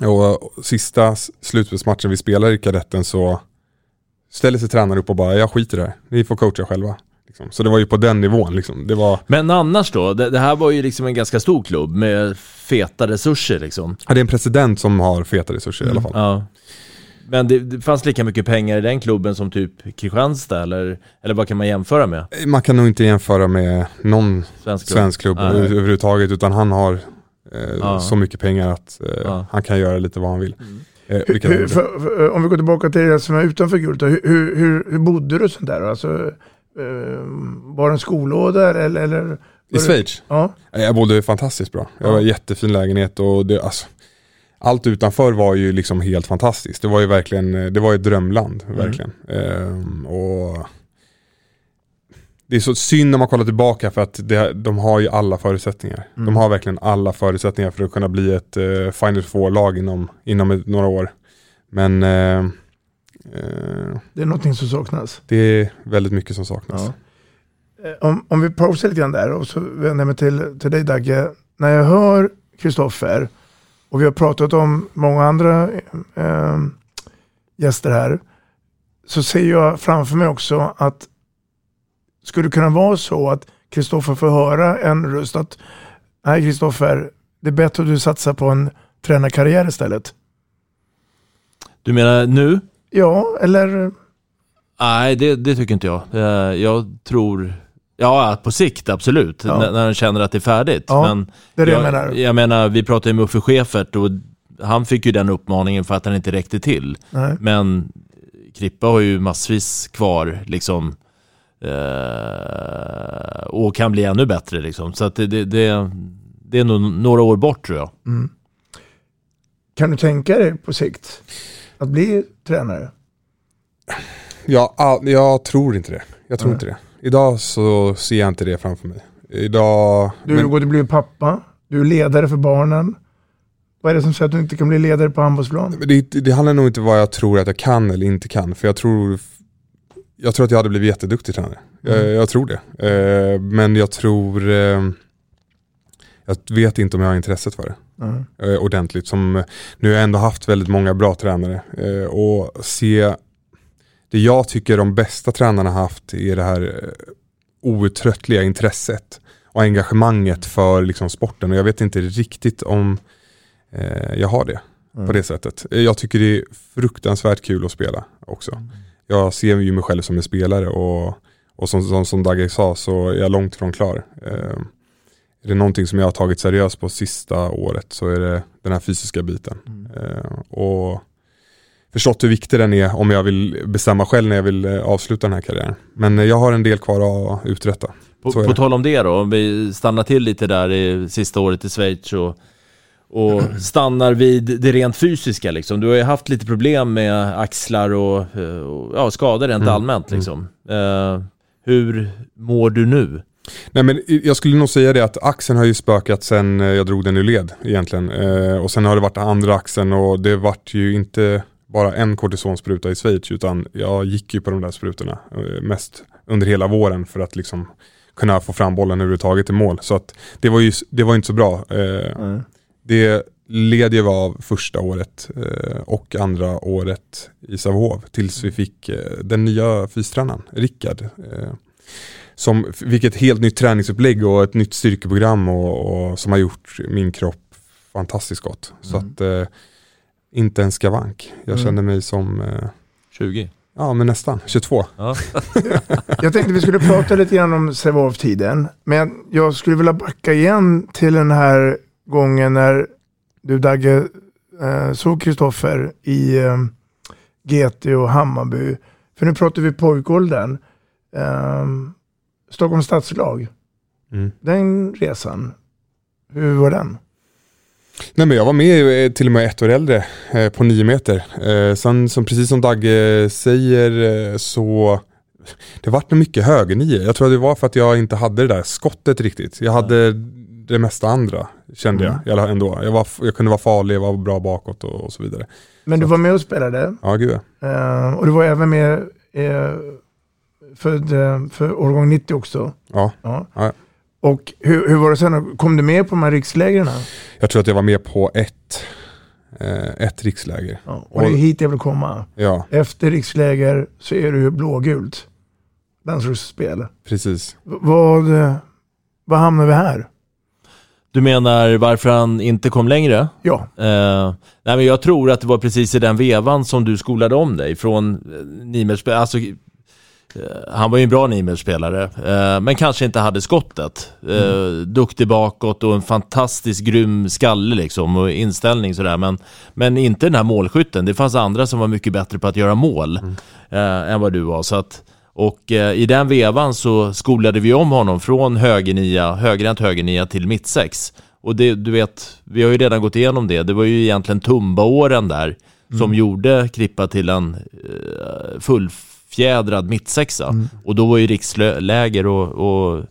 Och, sista slutspelsmatchen vi spelade i kadetten så ställer sig tränaren upp och bara, jag skiter i det här, ni får coacha själva. Liksom. Så det var ju på den nivån. Liksom. Det var, Men annars då? Det, det här var ju liksom en ganska stor klubb med feta resurser liksom. ja, det är en president som har feta resurser i alla fall. Ja. Men det, det fanns lika mycket pengar i den klubben som typ Kristianstad eller, eller vad kan man jämföra med? Man kan nog inte jämföra med någon Svensk klubb. svensk klubb överhuvudtaget utan han har Ja. så mycket pengar att eh, Ja. han kan göra lite vad han vill. Eh, Hur, för, för, om vi går tillbaka till det som är utanför guldet, då, hur, hur, hur, hur bodde du sånt där? Alltså, eh, var det en skolåda eller? eller I Schweiz? Ja. Jag bodde fantastiskt bra. Jag Ja. var i jättefin lägenhet och det, alltså, allt utanför var ju liksom helt fantastiskt. Det var ju verkligen, eh, det var ett drömland, Mm. verkligen. Ehm, och det är så synd när man kollar tillbaka för att det, de har ju alla förutsättningar. Mm. De har verkligen alla förutsättningar för att kunna bli ett uh, Final Four-lag inom, inom ett, några år. Men eh, eh, Det är någonting som saknas. det är väldigt mycket som saknas. Ja. Om, om vi pausar lite grann där och så vänder jag mig till, till dig Dagge. När jag hör Kristoffer och vi har pratat om många andra gäster här så ser jag framför mig också att skulle det kunna vara så att Kristoffer får höra en röst att nej Kristoffer, det är bättre att du satsar på en tränarkarriär istället. Du menar nu? Ja, eller Nej, det, det tycker inte jag. Eh, Jag tror, ja på sikt absolut, Ja. när, när han känner att det är färdigt. Ja, Men det är det jag jag, menar. jag menar, vi pratade ju med Uffe Schäfert och han fick ju den uppmaningen för att han inte räckte till. Nej. Men Krippa har ju massvis kvar liksom. Eh, och kan bli ännu bättre liksom. Så att det, det, det, det är nog några år bort tror jag. Mm. Kan du tänka dig på sikt att bli tränare? Ja, jag tror inte det. Jag tror Nej. inte det. Idag så ser jag inte det framför mig. Idag... Du men- går till att bli pappa, du är ledare för barnen. Vad är det som säger att du inte kan bli ledare på handbollsplan? Men det, det handlar nog inte om vad jag tror att jag kan eller inte kan. För jag tror, jag tror att jag hade blivit jätteduktig tränare. Jag, Mm. jag tror det. Eh, men jag tror, eh, jag vet inte om jag har intresset för det. Mm. eh, ordentligt. Som, nu har jag ändå haft väldigt många bra tränare. Eh, och se, det jag tycker de bästa tränarna har haft är det här eh, outtröttliga intresset och engagemanget för liksom, sporten. Och jag vet inte riktigt om eh, jag har det Mm. på det sättet. Eh, Jag tycker det är fruktansvärt kul att spela också. Jag ser ju mig själv som en spelare och, och som, som, som Dagge sa så är jag långt ifrån klar. Eh, är det någonting som jag har tagit seriöst på sista året så är det den här fysiska biten. Eh, och förstått hur viktig den är om jag vill bestämma själv när jag vill eh, avsluta den här karriären. Men eh, jag har en del kvar att uträtta. På, på tal om det då, om vi stannar till lite där i sista året i Schweiz och, och stannar vid det rent fysiska liksom. Du har ju haft lite problem med axlar och, eh, och ja, skador rent Mm. allmänt liksom. Eh, hur mår du nu? Nej men jag skulle nog säga det att axeln har ju spökat sen eh, jag drog den ur led egentligen. Eh, och sen har det varit den andra axeln och det vart ju inte bara en kortisonspruta i Schweiz utan jag gick ju på de där sprutorna eh, mest under hela våren för att liksom kunna få fram bollen överhuvudtaget i mål. Så att det var ju det var inte så bra. Eh, Det led jag av första året eh, och andra året i Sävehof tills vi fick eh, den nya fystränaren, Rickard. Eh, som fick ett helt nytt träningsupplägg och ett nytt styrkeprogram och, och som har gjort min kropp fantastiskt gott. Så att eh, inte en skavank. Jag Mm. känner mig som eh, 20? Ja men nästan, 22. Ja. Jag tänkte vi skulle prata lite grann om Sävehof-tiden. Men jag skulle vilja backa igen till den här gången när du Dagge eh, såg Kristoffer i eh, GT och Hammarby. För nu pratar vi pojkåldern. Eh, Stockholms stadslag. Mm. Den resan, hur var den? Nej men jag var med eh, till och med ett år äldre eh, på nio meter. Eh, sen som, precis som Dagge säger eh, så det vart nog mycket högernio. Jag tror att det var för att jag inte hade det där skottet riktigt. Jag hade det mesta andra kände jag i alla- ändå. Jag, var, jag kunde vara farlig, jag var bra bakåt och, och så vidare. Men du var med och spelade. Ja gud ja. Eh, och du var även med eh, född eh, för årgång 90 också. Ja. Ja. ja. Och hur, hur var det sen? Kom du med på de här rikslägren? Jag tror att jag var med på ett, ett riksläger. Och det är hit jag vill komma. Ja, Efter riksläger så är det ju blågult. Landslagsspel. precis. Vad, vad hamnar vi här? Du menar varför han inte kom längre? Ja. Eh, nej men jag tror att det var precis i den vevan som du skolade om dig från uh, Nimelspel, alltså eh, han var ju en bra Nimelspelare, eh, men kanske inte hade skottet. Eh, Duktig bakåt och en fantastiskt grym skalle liksom och inställning sådär, men, men inte den här målskytten. Det fanns andra som var mycket bättre på att göra mål eh, än vad du var. Så att, och eh, i den vevan så skolade vi om honom från högernia, högerhänt högernia till mittsex. Och det, du vet, vi har ju redan gått igenom det. Det var ju egentligen Tumba-åren där som gjorde Krippa till en eh, fullfjädrad mittsexa. Och då var ju riksläger och, och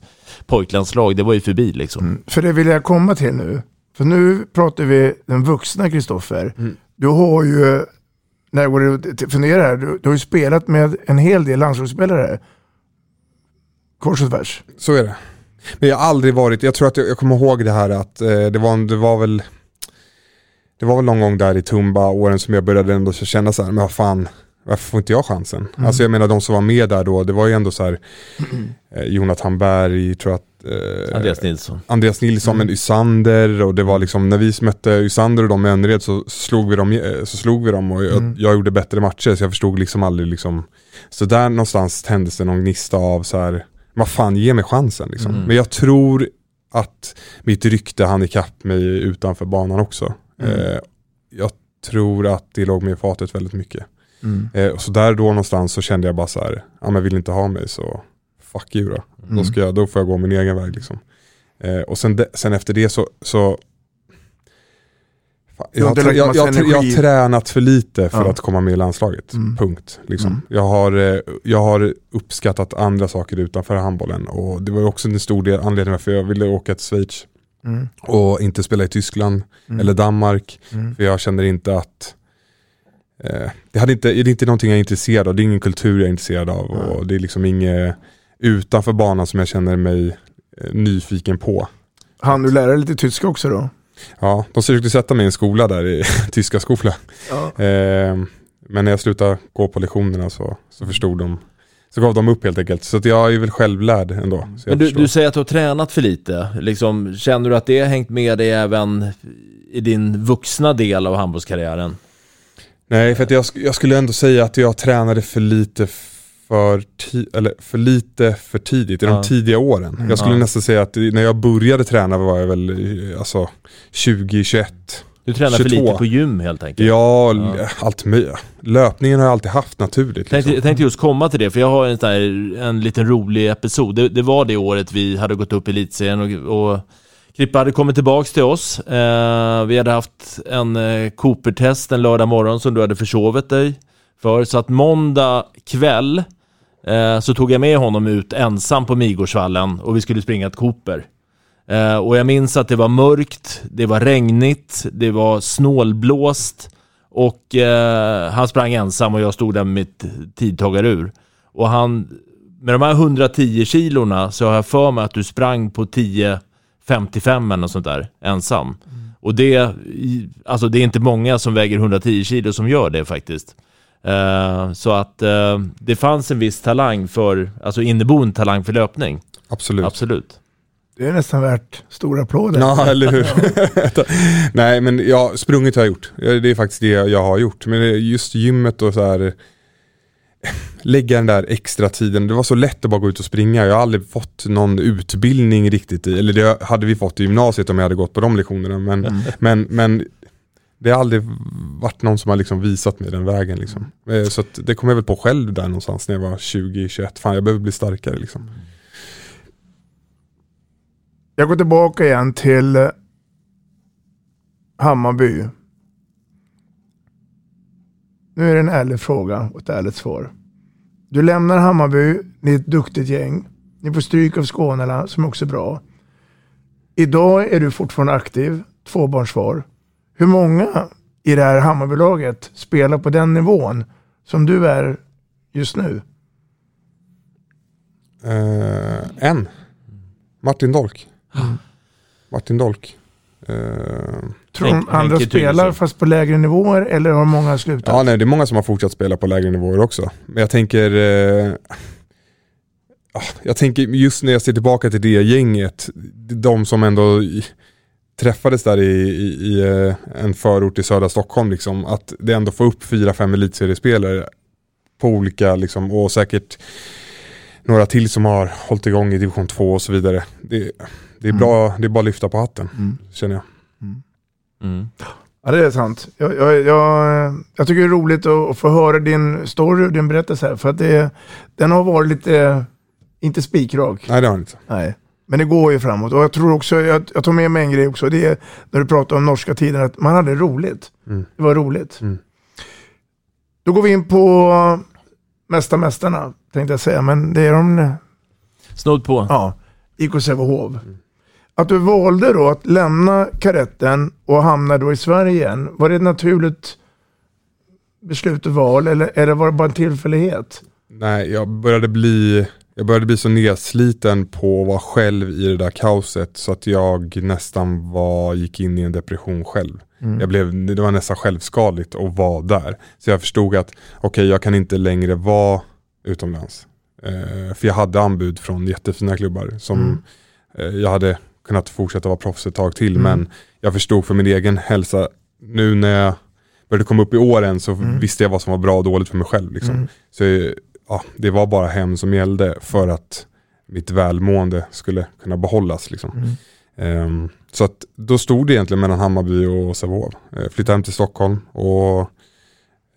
pojklandslag, det var ju förbi liksom. För det vill jag komma till nu. För nu pratar vi den vuxna Kristoffer. Du har ju, när jag går och funderar här, du, du har ju spelat med en hel del landslagsspelare. Kors och tvärs. Så är det. Men jag har aldrig varit, jag tror att jag, jag kommer ihåg det här att eh, det, var, det var väl Det var väl någon gång där i Tumba åren som jag började ändå känna så här, men vad fan varför får inte jag chansen? Mm. Alltså jag menar de som var med där då, det var ju ändå så här eh, Jonathan Berg, tror jag att eh, Andreas Nilsson. Andreas Nilsson, men Ysander och det var liksom när vi mötte Ysander och de i Önnered så slog vi dem, eh, så slog vi dem och jag, Mm. jag gjorde bättre matcher så jag förstod liksom aldrig liksom Så där någonstans tändes det någon gnista av så här vad fan ge mig chansen liksom. Mm. Men jag tror att mitt rykte hann ikapp mig utanför banan också. Mm. Eh, jag tror att det låg mig i fatet väldigt mycket. Mm. Eh, så där då någonstans så kände jag bara så här, ja men vill inte ha mig så fuck you då. Mm. Då, ska jag, då får jag gå min egen väg liksom. Eh, och sen, de, sen efter det så, så Fan, jag, jag, jag, jag har tränat för lite för Ja. att komma med i landslaget. Mm. Punkt. Liksom. Mm. Jag, har, eh, jag har uppskattat andra saker utanför handbollen och det var också en stor del anledning varför jag ville åka till Schweiz Mm. och inte spela i Tyskland Mm. eller Danmark. Mm. För jag känner inte att eh, det, hade inte, det är inte någonting jag är intresserad av, det är ingen kultur jag är intresserad av och det är liksom inget utanför banan som jag känner mig eh, nyfiken på. Han du lära dig lite tyska också då? Ja, de försökte sätta mig i en skola där, i tyska skola. Ja. Eh, men när jag slutade gå på lektionerna så, så förstod de, så gav de upp helt enkelt. Så att jag är väl självlärd ändå. Men du, du säger att du har tränat för lite. Liksom, känner du att det har hängt med dig även i din vuxna del av handbollskarriären? Nej, för att jag, jag skulle ändå säga att jag tränade för lite för, ti- eller för lite för tidigt, i Ja. de tidiga åren. Mm. Jag skulle Ja. nästan säga att när jag började träna var jag väl eh, alltså 20, 21, Du tränar för 22. lite på gym helt enkelt. Ja, l- allt möjligt. Löpningen har jag alltid haft naturligt. Liksom. jag tänkte just komma till det, för jag har en, här, en liten rolig episod. Det, det var det året vi hade gått upp i elitserien och, och Krippa hade kommit tillbaks till oss. Eh, vi hade haft en eh, Cooper-test en lördag morgon som du hade försovit dig för. Så att måndag kväll eh, så tog jag med honom ut ensam på Midgårdsvallen och vi skulle springa ett Cooper. Eh, och jag minns att det var mörkt, det var regnigt, det var snålblåst och eh, han sprang ensam och jag stod där med mitt tidtagarur. Och han, med de här 110 kilorna så har jag för mig att du sprang på 10.55 eller något sånt där, ensam. Och det, alltså det är inte många som väger 110 kilo som gör det faktiskt. Eh, så att eh, det fanns en viss talang för, alltså inneboende talang för löpning. Absolut. Absolut. Det är nästan värt stora applåder. Ja, eller hur? Nej, men ja, sprungit har jag gjort. Det är faktiskt det jag har gjort. Men just gymmet och så här lägga den där extra tiden. Det var så lätt att bara gå ut och springa. Jag har aldrig fått någon utbildning riktigt i, eller det hade vi fått i gymnasiet om jag hade gått på de lektionerna. Men, men, men det har aldrig varit någon som har liksom visat mig den vägen. Liksom. Eh, så att det kom jag väl på själv där någonstans när jag var 20-21. Fan, jag behöver bli starkare liksom. Jag går tillbaka igen till eh, Hammarby. Nu är det en ärlig fråga och ett ärligt svar. Du lämnar Hammarby, ni är ett duktigt gäng. Ni får stryk av Skånela som också är bra. Idag är du fortfarande aktiv, tvåbarnsfar. Hur många i det här Hammarbylaget spelar på den nivån som du är just nu? Eh, en. Martin Dolk. Martin Dolk. Eh, Tror de Henke- andra spelar fast på lägre nivåer eller har många slutat? ja, nej, det är många som har fortsatt spela på lägre nivåer också. Men jag tänker, ah, jag tänker just när jag ser tillbaka till det gänget, de som ändå träffades där i, i, i eh, en förort i södra Stockholm, liksom, att det ändå får upp fyra, fem elitseriespelare på olika, liksom, och säkert några till som har hållit igång i division 2 och så vidare. Det, det är bra, det är bara att lyfta på hatten, känner jag. Mm. Ja, det är sant. Jag, jag, jag, jag tycker det är roligt att, få höra din story och din berättelse här. För att det, den har varit lite, inte spikrak. Nej det har han inte. Nej. Men det går ju framåt. Och jag tror också, jag, jag tar med mig en grej också. Det är när du pratar om norska tiden, att man hade roligt. Mm. Det var roligt. Mm. Då går vi in på Mästa Mästarna, tänkte jag säga. Men det är de, Snodd på. ja, IK Sävehof. Att du valde då att lämna karetten och hamna då i Sverige igen. Var det ett naturligt beslut och val eller, eller var det bara en tillfällighet? Nej, jag började bli jag började bli så nedsliten på att vara själv i det där kaoset så att jag nästan var, gick in i en depression själv. Mm. Jag blev, det var nästan självskadligt att vara där. Så jag förstod att okej, jag kan inte längre vara utomlands. Eh, för jag hade anbud från jättefina klubbar som Mm. eh, jag hade kunnat fortsätta vara proffs ett tag till. Mm. Men jag förstod för min egen hälsa, nu när jag började komma upp i åren så Mm. visste jag vad som var bra och dåligt för mig själv. Liksom. Mm. Så ja, det var bara hem som gällde för att mitt välmående skulle kunna behållas. Liksom. Mm. Ehm, så att då stod det egentligen mellan Hammarby och Sävehof. Uh, flytta hem till Stockholm och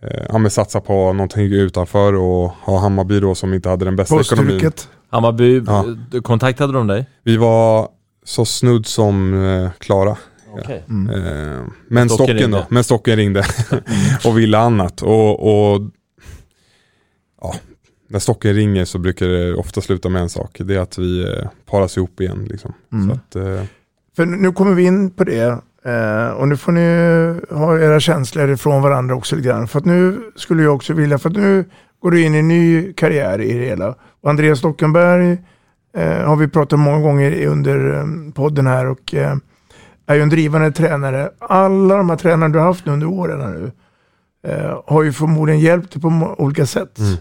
uh, ja, satsa på någonting utanför och ha Hammarby då som inte hade den bästa ekonomin. Postrycket. Hammarby, Ja. eh, kontaktade de dig? Vi var så snudd som uh, klara. Okej. Mm. Men Stocken stocken, då, men stocken ringde och ville annat. Och, och ja, när stocken ringer så brukar det ofta sluta med en sak. Det är att vi eh, paras ihop igen. Liksom. Mm. Så att, eh, För nu kommer vi in på det. Eh, och nu får ni ha era känslor ifrån varandra också lite grann. För att nu skulle jag också vilja, för att nu går du in i en ny karriär i det hela. Och Andreas Stockenberg eh, har vi pratat många gånger under eh, podden här och eh, är ju en drivande tränare. Alla de här tränarna du har haft under åren här nu har ju förmodligen hjälpt dig på olika sätt. Mm.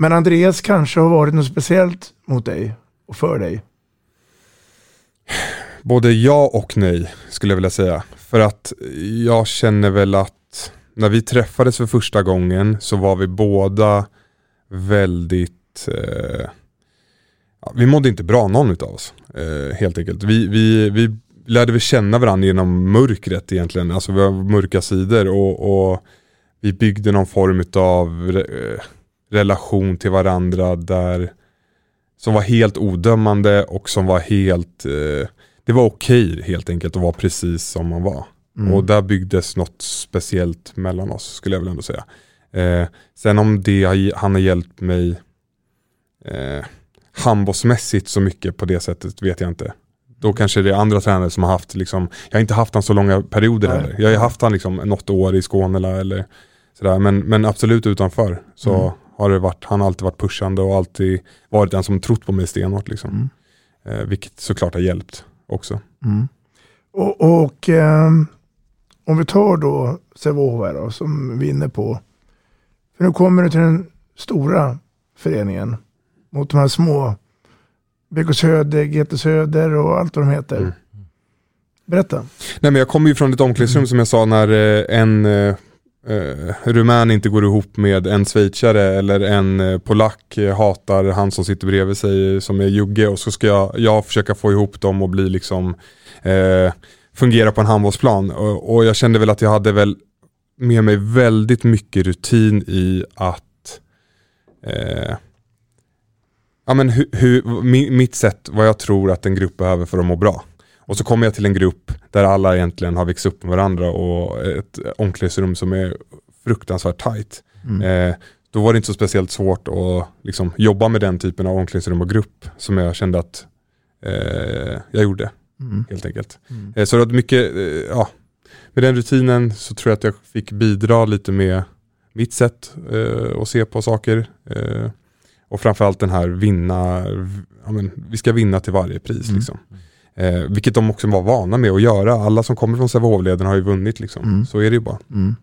Men Andreas kanske har varit något speciellt mot dig och för dig. både ja och nej skulle jag vilja säga. För att jag känner väl att när vi träffades för första gången så var vi båda väldigt, eh, vi mådde inte bra någon utav oss. Eh, helt enkelt. Vi, vi, vi lärde vi känna varandra genom mörkret egentligen, alltså vi har mörka sidor och, och vi byggde någon form av eh, relation till varandra där som var helt odömande och som var helt, eh, det var okej okay, helt enkelt att vara precis som man var. Mm. Och där byggdes något speciellt mellan oss skulle jag väl ändå säga. Eh, sen om det har, han har hjälpt mig eh, handbollsmässigt så mycket på det sättet vet jag inte. Då kanske det är andra tränare som har haft, liksom, jag har inte haft han så långa perioder heller. Jag har haft han liksom något år i Skåne eller sådär. Men, men absolut utanför så mm. Har det varit, han har alltid varit pushande och alltid varit den som trott på mig stenhårt. Liksom. Mm. Eh, vilket såklart har hjälpt också. Mm. Och, och eh, om vi tar då Sävehof då, som vi är inne på. För nu kommer du till den stora föreningen mot de här små BK Söder, GT Söder och allt vad de heter. Mm. Berätta. Nej men jag kommer ju från ett omklädningsrum mm. som jag sa när eh, en eh, rumän inte går ihop med en schweizare eller en eh, polack eh, hatar han som sitter bredvid sig eh, som är jugge och så ska jag, jag försöka få ihop dem och bli liksom eh, fungera på en handbollsplan och, och, jag kände väl att jag hade väl med mig väldigt mycket rutin i att eh, ja, men hu, hu, mitt sätt, vad jag tror att en grupp behöver för att må bra. Och så kommer jag till en grupp där alla egentligen har växt upp med varandra och ett omklädningsrum som är fruktansvärt tight. Mm. Eh, då var det inte så speciellt svårt att liksom, jobba med den typen av omklädningsrum och grupp som jag kände att eh, jag gjorde. Mm. Helt enkelt. Mm. Eh, så det var mycket, eh, ja, med den rutinen så tror jag att jag fick bidra lite med mitt sätt eh, att se på saker. Eh, och framförallt den här vinna, ja, men, vi ska vinna till varje pris. Mm. Liksom. Eh, vilket de också var vana med att göra. Alla som kommer från Sävehof-leden har ju vunnit. Liksom. Mm. Så är det ju bara. Mm.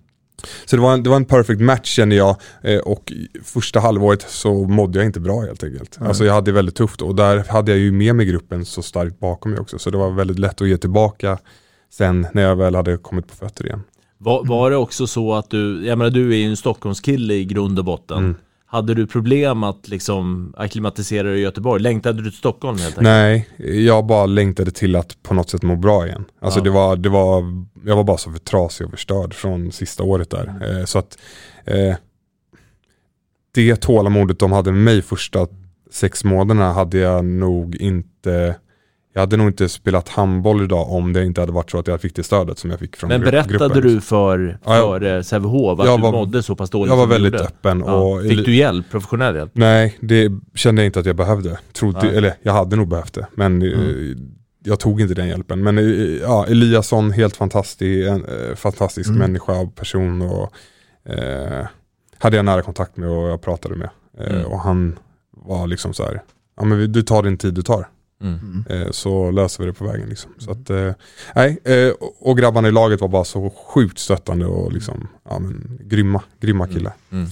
Så det var, en, det var en perfect match kände jag eh, och första halvåret så mådde jag inte bra helt enkelt. Mm. Alltså jag hade väldigt tufft och där hade jag ju med mig gruppen så starkt bakom mig också. Så det var väldigt lätt att ge tillbaka sen när jag väl hade kommit på fötter igen. Var, var det också så att du, jag menar du är ju en Stockholmskille i grund och botten. Hade du problem att liksom acklimatisera dig i Göteborg? Längtade du till Stockholm helt enkelt? Nej, jag bara längtade till att på något sätt må bra igen. Alltså ja. det var, det var, jag var bara så för trasig och förstörd från sista året där. Mm. Eh, så att eh, det tålamodet de hade med mig första sex månaderna hade jag nog inte jag hade nog inte spelat handboll idag om det inte hade varit så att jag fick det stödet som jag fick från Men berättade gruppen. du för, för ja, Sävehof att du var, mådde så pass dåligt Jag var väldigt öppen. Ja. Och, fick du hjälp, professionell hjälp? Nej, det kände jag inte att jag behövde. Trodde, eller jag hade nog behövt det. Men mm. Eh, jag tog inte den hjälpen. Men eh, ja, Eliasson, helt fantastisk, en, eh, fantastisk mm. människa och person. Och, eh, hade jag nära kontakt med och jag pratade med. Eh, mm. Och han var liksom så här, ja men du tar din tid du tar. Mm. Eh, så löser vi det på vägen. Liksom. Så att, eh, nej, eh, och grabbarna i laget var bara så sjukt stöttande och liksom, ja, men, grymma, grymma killar. Mm. Mm.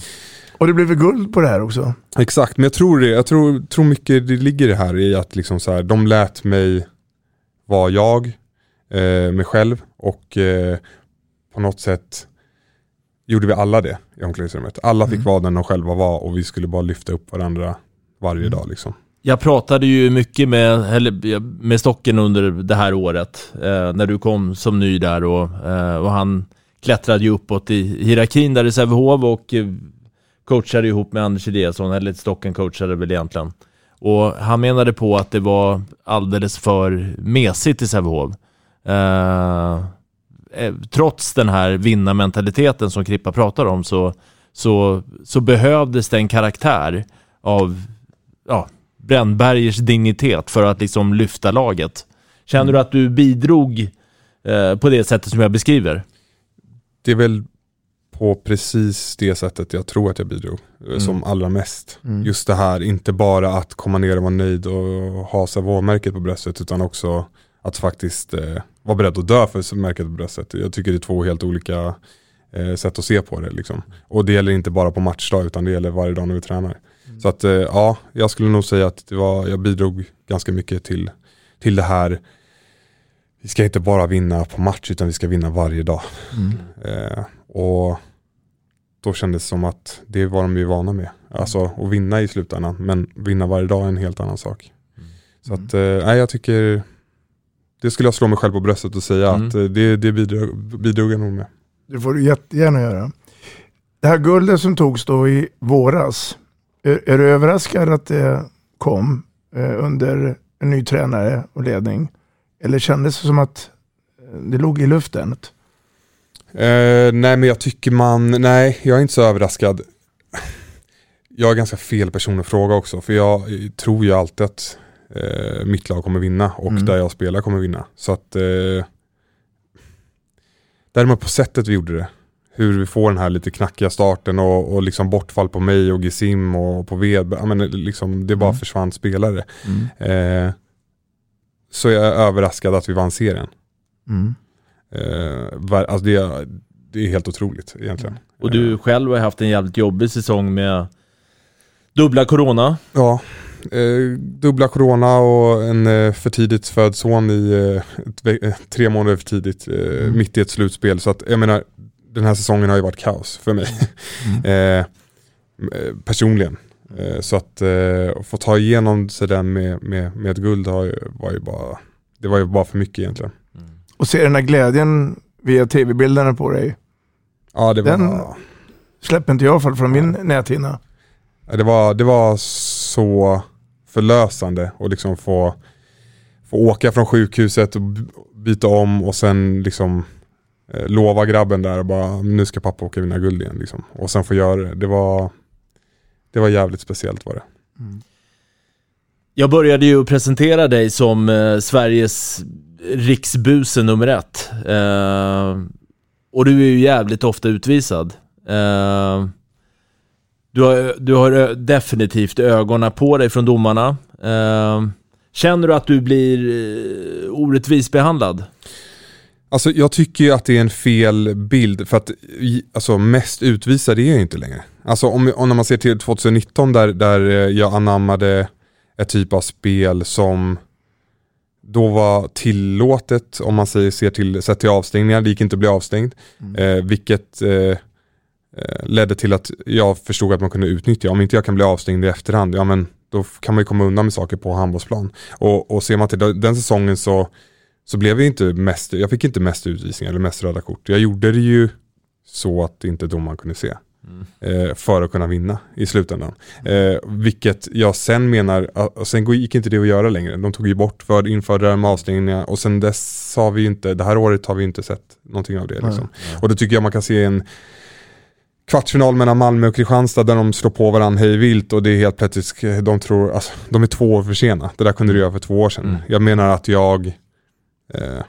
Och det blev väl guld på det här också? Exakt, men jag tror, det, jag tror, tror mycket det ligger det här i att liksom så här, de lät mig vara jag, eh, mig själv och eh, på något sätt gjorde vi alla det i omklädningsrummet. Alla fick mm. vara den de själva var och vi skulle bara lyfta upp varandra varje mm. dag. Liksom. Jag pratade ju mycket med, eller, med Stocken under det här året, eh, när du kom som ny där och, eh, och han klättrade ju uppåt i hierarkin där i Sävehof och eh, coachade ihop med Anders Eliasson, eller Stocken coachade väl egentligen. Och han menade på att det var alldeles för mesigt i Sävehof. Eh, eh, trots den här vinnarmentaliteten som Krippa pratar om så, så, så behövdes det en karaktär av ja, Brännbergers dignitet för att liksom lyfta laget. Känner mm. du att du bidrog eh, på det sättet som jag beskriver? Det är väl på precis det sättet jag tror att jag bidrog eh, mm. som allra mest. Mm. Just det här, inte bara att komma ner och vara nöjd och ha Savoie-märket på bröstet utan också att faktiskt eh, vara beredd att dö för märket på bröstet. Jag tycker det är två helt olika eh, sätt att se på det. Liksom. Och det gäller inte bara på matchdag utan det gäller varje dag när vi tränar. Mm. Så att eh, ja, jag skulle nog säga att det var, jag bidrog ganska mycket till, till det här. Vi ska inte bara vinna på match utan vi ska vinna varje dag. Mm. Eh, och då kändes det som att det var de ju vana med. Alltså att vinna i slutändan, men vinna varje dag är en helt annan sak. Så att, eh, jag tycker, det skulle jag slå mig själv på bröstet och säga Mm. att eh, det, det bidrog, bidrog jag nog med. Det får du jättegärna göra. Det här guldet som togs då i våras, är, är du överraskad att det kom eh, under en ny tränare och ledning? Eller kändes det som att eh, det låg i luften? Eh, nej men jag tycker man, nej jag är inte så överraskad. Jag är ganska fel person att fråga också för jag tror ju alltid att eh, mitt lag kommer vinna och Mm. där jag spelar kommer vinna. Så att eh, Däremot på sättet vi gjorde det. Hur vi får den här lite knackiga starten och, och liksom bortfall på mig och Gisim och på. Ja, men liksom, det bara Mm. försvann spelare. Mm. Eh, så jag är överraskad att vi vann serien. Mm. Eh, var, alltså det, är- det är helt otroligt egentligen. Och du själv har haft en jävligt jobbig säsong med dubbla corona. Ja, eh, dubbla corona och en eh, för tidigt född son i eh, eh, tre månader för tidigt, eh, mitt i ett slutspel. Så att jag menar, den här säsongen har ju varit kaos för mig. eh, eh, personligen. Eh, så att eh, få ta igenom sig den med, med, med ett guld har, ju- var ju bara, det var ju bara för mycket egentligen. Och se den här glädjen via tv-bilderna på dig. Ja, det var, Den släpper inte jag fall från min näthinna. Ja, Det var, det var så förlösande att liksom få, få åka från sjukhuset och byta om och sen liksom lova grabben där och bara nu ska pappa åka vinna guld igen. Liksom. Och sen få göra det. Det var, det var jävligt speciellt var det. Jag började ju presentera dig som eh, Sveriges riksbuse nummer ett. Eh, och du är ju jävligt ofta utvisad. Eh, du, har, du har ö- definitivt ögonen på dig från domarna. Eh, känner du att du blir eh, orättvist behandlad? Alltså jag tycker ju att det är en fel bild för att alltså, mest utvisad är jag inte längre. Alltså om, om när man ser till 2019 där, där eh, jag anammade ett typ av spel som då var tillåtet om man säger, ser till, sett till avstängningar, det gick inte att bli avstängd. Eh, vilket eh, eh, ledde till att jag förstod att man kunde utnyttja, om inte jag kan bli avstängd i efterhand, ja men då kan man ju komma undan med saker på handbollsplan. Och, och ser man till den säsongen så så blev jag inte mest, jag fick inte mest utvisningar eller mest röda kort. Jag gjorde det ju så att inte domaren kunde se. Eh, för att kunna vinna i slutändan. Eh, vilket jag sen menar, och sen gick inte det att göra längre. De tog ju bort för införde med avstängningar och sen dess har vi inte, det här året har vi inte sett någonting av det. Liksom. Och det tycker jag man kan se en kvartsfinal mellan Malmö och Kristianstad där de slår på varandra hej vilt och det är helt plötsligt, de tror, alltså, de är två år för sena. Det där kunde du göra för två år sedan. Jag menar att jag, eh,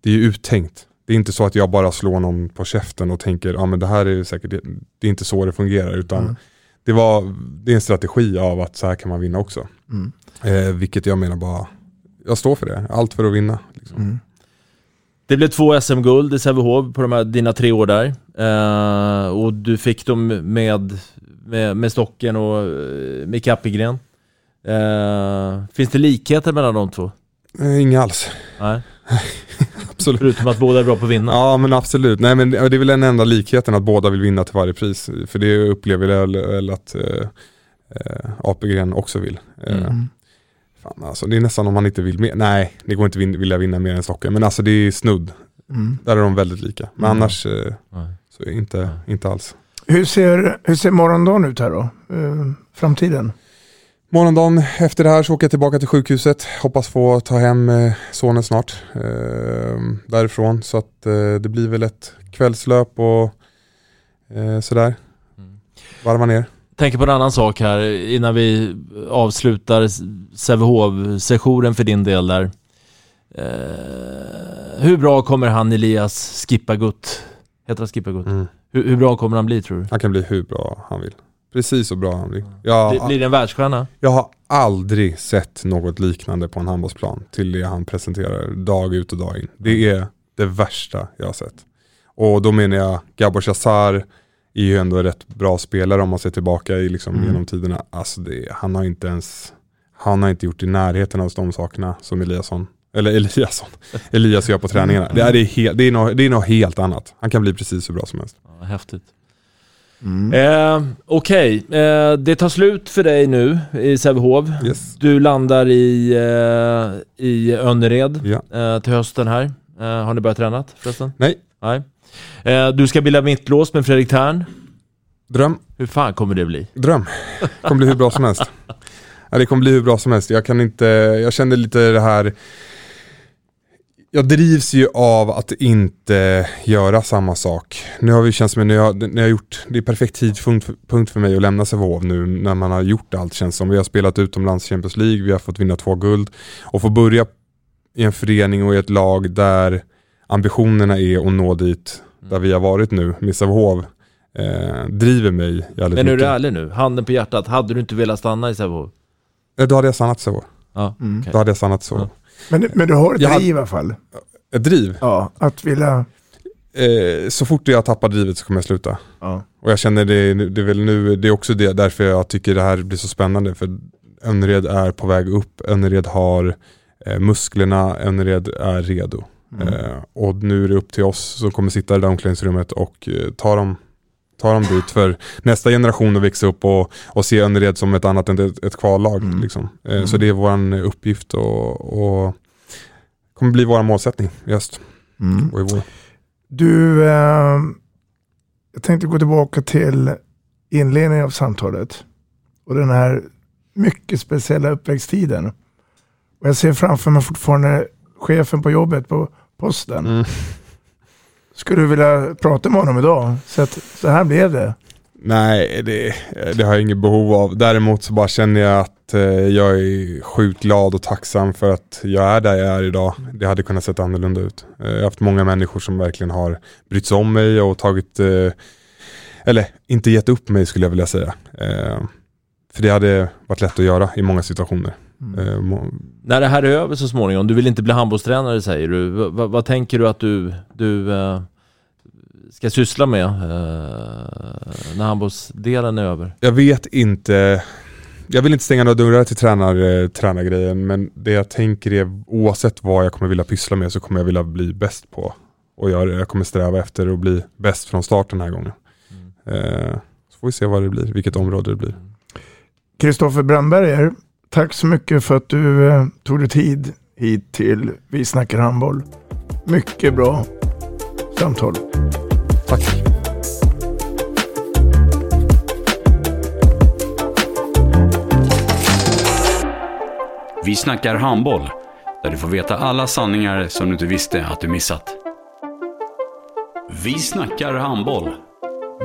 det är ju uttänkt. Det är inte så att jag bara slår någon på käften och tänker, ja men det här är säkert, det är inte så det fungerar utan Mm. det, var, det är en strategi av att så här kan man vinna också. Mm. Eh, vilket jag menar bara, jag står för det, allt för att vinna. Liksom. Det blev två SM-guld i Sävehof på de här, dina tre år där. Eh, och du fick dem med, med, med Stocken och eh, Micke Appelgren. Eh, finns det likheter mellan de två? Eh, inga alls. Nej. absolut. Förutom att båda är bra på att vinna. Ja men absolut, nej men det är väl den enda likheten att båda vill vinna till varje pris. För det upplever jag väl att eh, eh, Apelgren också vill. Eh, Mm. Fan alltså, det är nästan om man inte vill mer. Nej, det går inte vin- vilja vinna mer än Stocken. Men alltså det är snudd. Mm. Där är de väldigt lika. Men Mm. annars eh, så inte, inte alls. Hur ser, hur ser morgondagen ut här då? Eh, framtiden? Morgondagen efter det här så åker jag tillbaka till sjukhuset. Hoppas få ta hem eh, sonen snart. Eh, därifrån. Så att eh, det blir väl ett kvällslöp och eh, sådär. Varva ner. Tänker på en annan sak här innan vi avslutar Sävehof-sessionen för din del där. Eh, hur bra kommer han Elias Skippagut, heter han Skippagut? Mm. Hur, hur bra kommer han bli tror du? Han kan bli hur bra han vill. Precis så bra han vill. Jag, Blir, blir det en världsstjärna? jag har aldrig sett något liknande på en handbollsplan till det han presenterar dag ut och dag in. Det är det värsta jag har sett. Och då menar jag Gabor Chassar är ju ändå en rätt bra spelare om man ser tillbaka i liksom Mm. genom tiderna. Alltså det, han har inte ens, han har inte gjort i närheten av de sakerna som Eliasson, eller Eliasson, Elias gör på träningarna. Det är, det är, he, det är, något, det är något helt annat. Han kan bli precis hur bra som helst. Ja, häftigt. Eh, Okej, eh, det tar slut för dig nu i Sävehof. Yes. Du landar i, eh, i Önnered Ja. eh, till hösten här. Eh, har ni börjat träna förresten? Nej. Nej. Eh, du ska bilda mittlås med Fredrik Tern. Dröm. Hur fan kommer det bli? Dröm. Det kommer bli hur bra som helst. Ja, det kommer bli hur bra som helst. Jag kan inte, jag känner lite det här jag drivs ju av att inte göra samma sak. Nu har vi känns som när jag, när jag gjort, det är perfekt tidpunkt för, mig att lämna Sävehof nu när man har gjort allt känns som. Vi har spelat utomlands Champions League, vi har fått vinna två guld och få börja i en förening och i ett lag där ambitionerna är att nå dit där vi har varit nu med Sävehof eh, driver mig jävligt Men är mycket. du ärlig nu? Handen på hjärtat, hade du inte velat stanna i Sävehof? Då hade jag stannat så. Ja, Mm. okej. Då hade jag stannat så. Ja. Men, men du har ett Jag driv i alla fall. Ett driv. Ja, att vilja... Eh, så fort jag tappar drivet så kommer jag sluta. Ja. Och jag känner det, det är väl nu, det är också det, därför jag tycker det här blir så spännande. För Önnered är på väg upp, Önnered har eh, musklerna, Önnered är redo. Eh, och nu är det upp till oss som kommer sitta i det där omklädningsrummet och eh, ta dem ta dem dit för nästa generation att växa upp och, och se Önnered som ett annat än ett, ett kvallag. Liksom. Eh, Så det är vår uppgift och, och kommer bli vår målsättning i höst Mm. och i vår. Du, eh, jag tänkte gå tillbaka till inledningen av samtalet. Och den här mycket speciella uppväxttiden. Och jag ser framför mig fortfarande chefen på jobbet på posten. Skulle du vilja prata med honom idag? Så, att, så här blev det. Nej, det, det har jag inget behov av. Däremot så bara känner jag att eh, jag är sjukt glad och tacksam för att jag är där jag är idag. Det hade kunnat se annorlunda ut. Eh, jag har haft många människor som verkligen har brytt sig om mig och tagit, eh, eller inte gett upp mig skulle jag vilja säga. Eh, för det hade varit lätt att göra i många situationer. Eh, må- När det här är över så småningom, du vill inte bli handbollstränare säger du. V- vad- tänker du att du, du eh, ska syssla med eh, när handbollsdelen är över? Jag vet inte. Jag vill inte stänga några dörrar till tränar, eh, tränargrejen men det jag tänker är oavsett vad jag kommer vilja pyssla med så kommer jag vilja bli bäst på. Och jag, jag kommer sträva efter att bli bäst från start den här gången. Eh, så får vi se vad det blir, vilket område det blir. Kristoffer Brandberger, tack så mycket för att du eh, tog dig tid hit till Vi snackar handboll. Mycket bra samtal. Tack. Vi snackar handboll, där du får veta alla sanningar som du inte visste att du missat. Vi snackar handboll.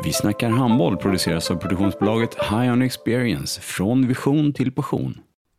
Vi snackar handboll produceras av produktionsbolaget High On Experience, från vision till passion.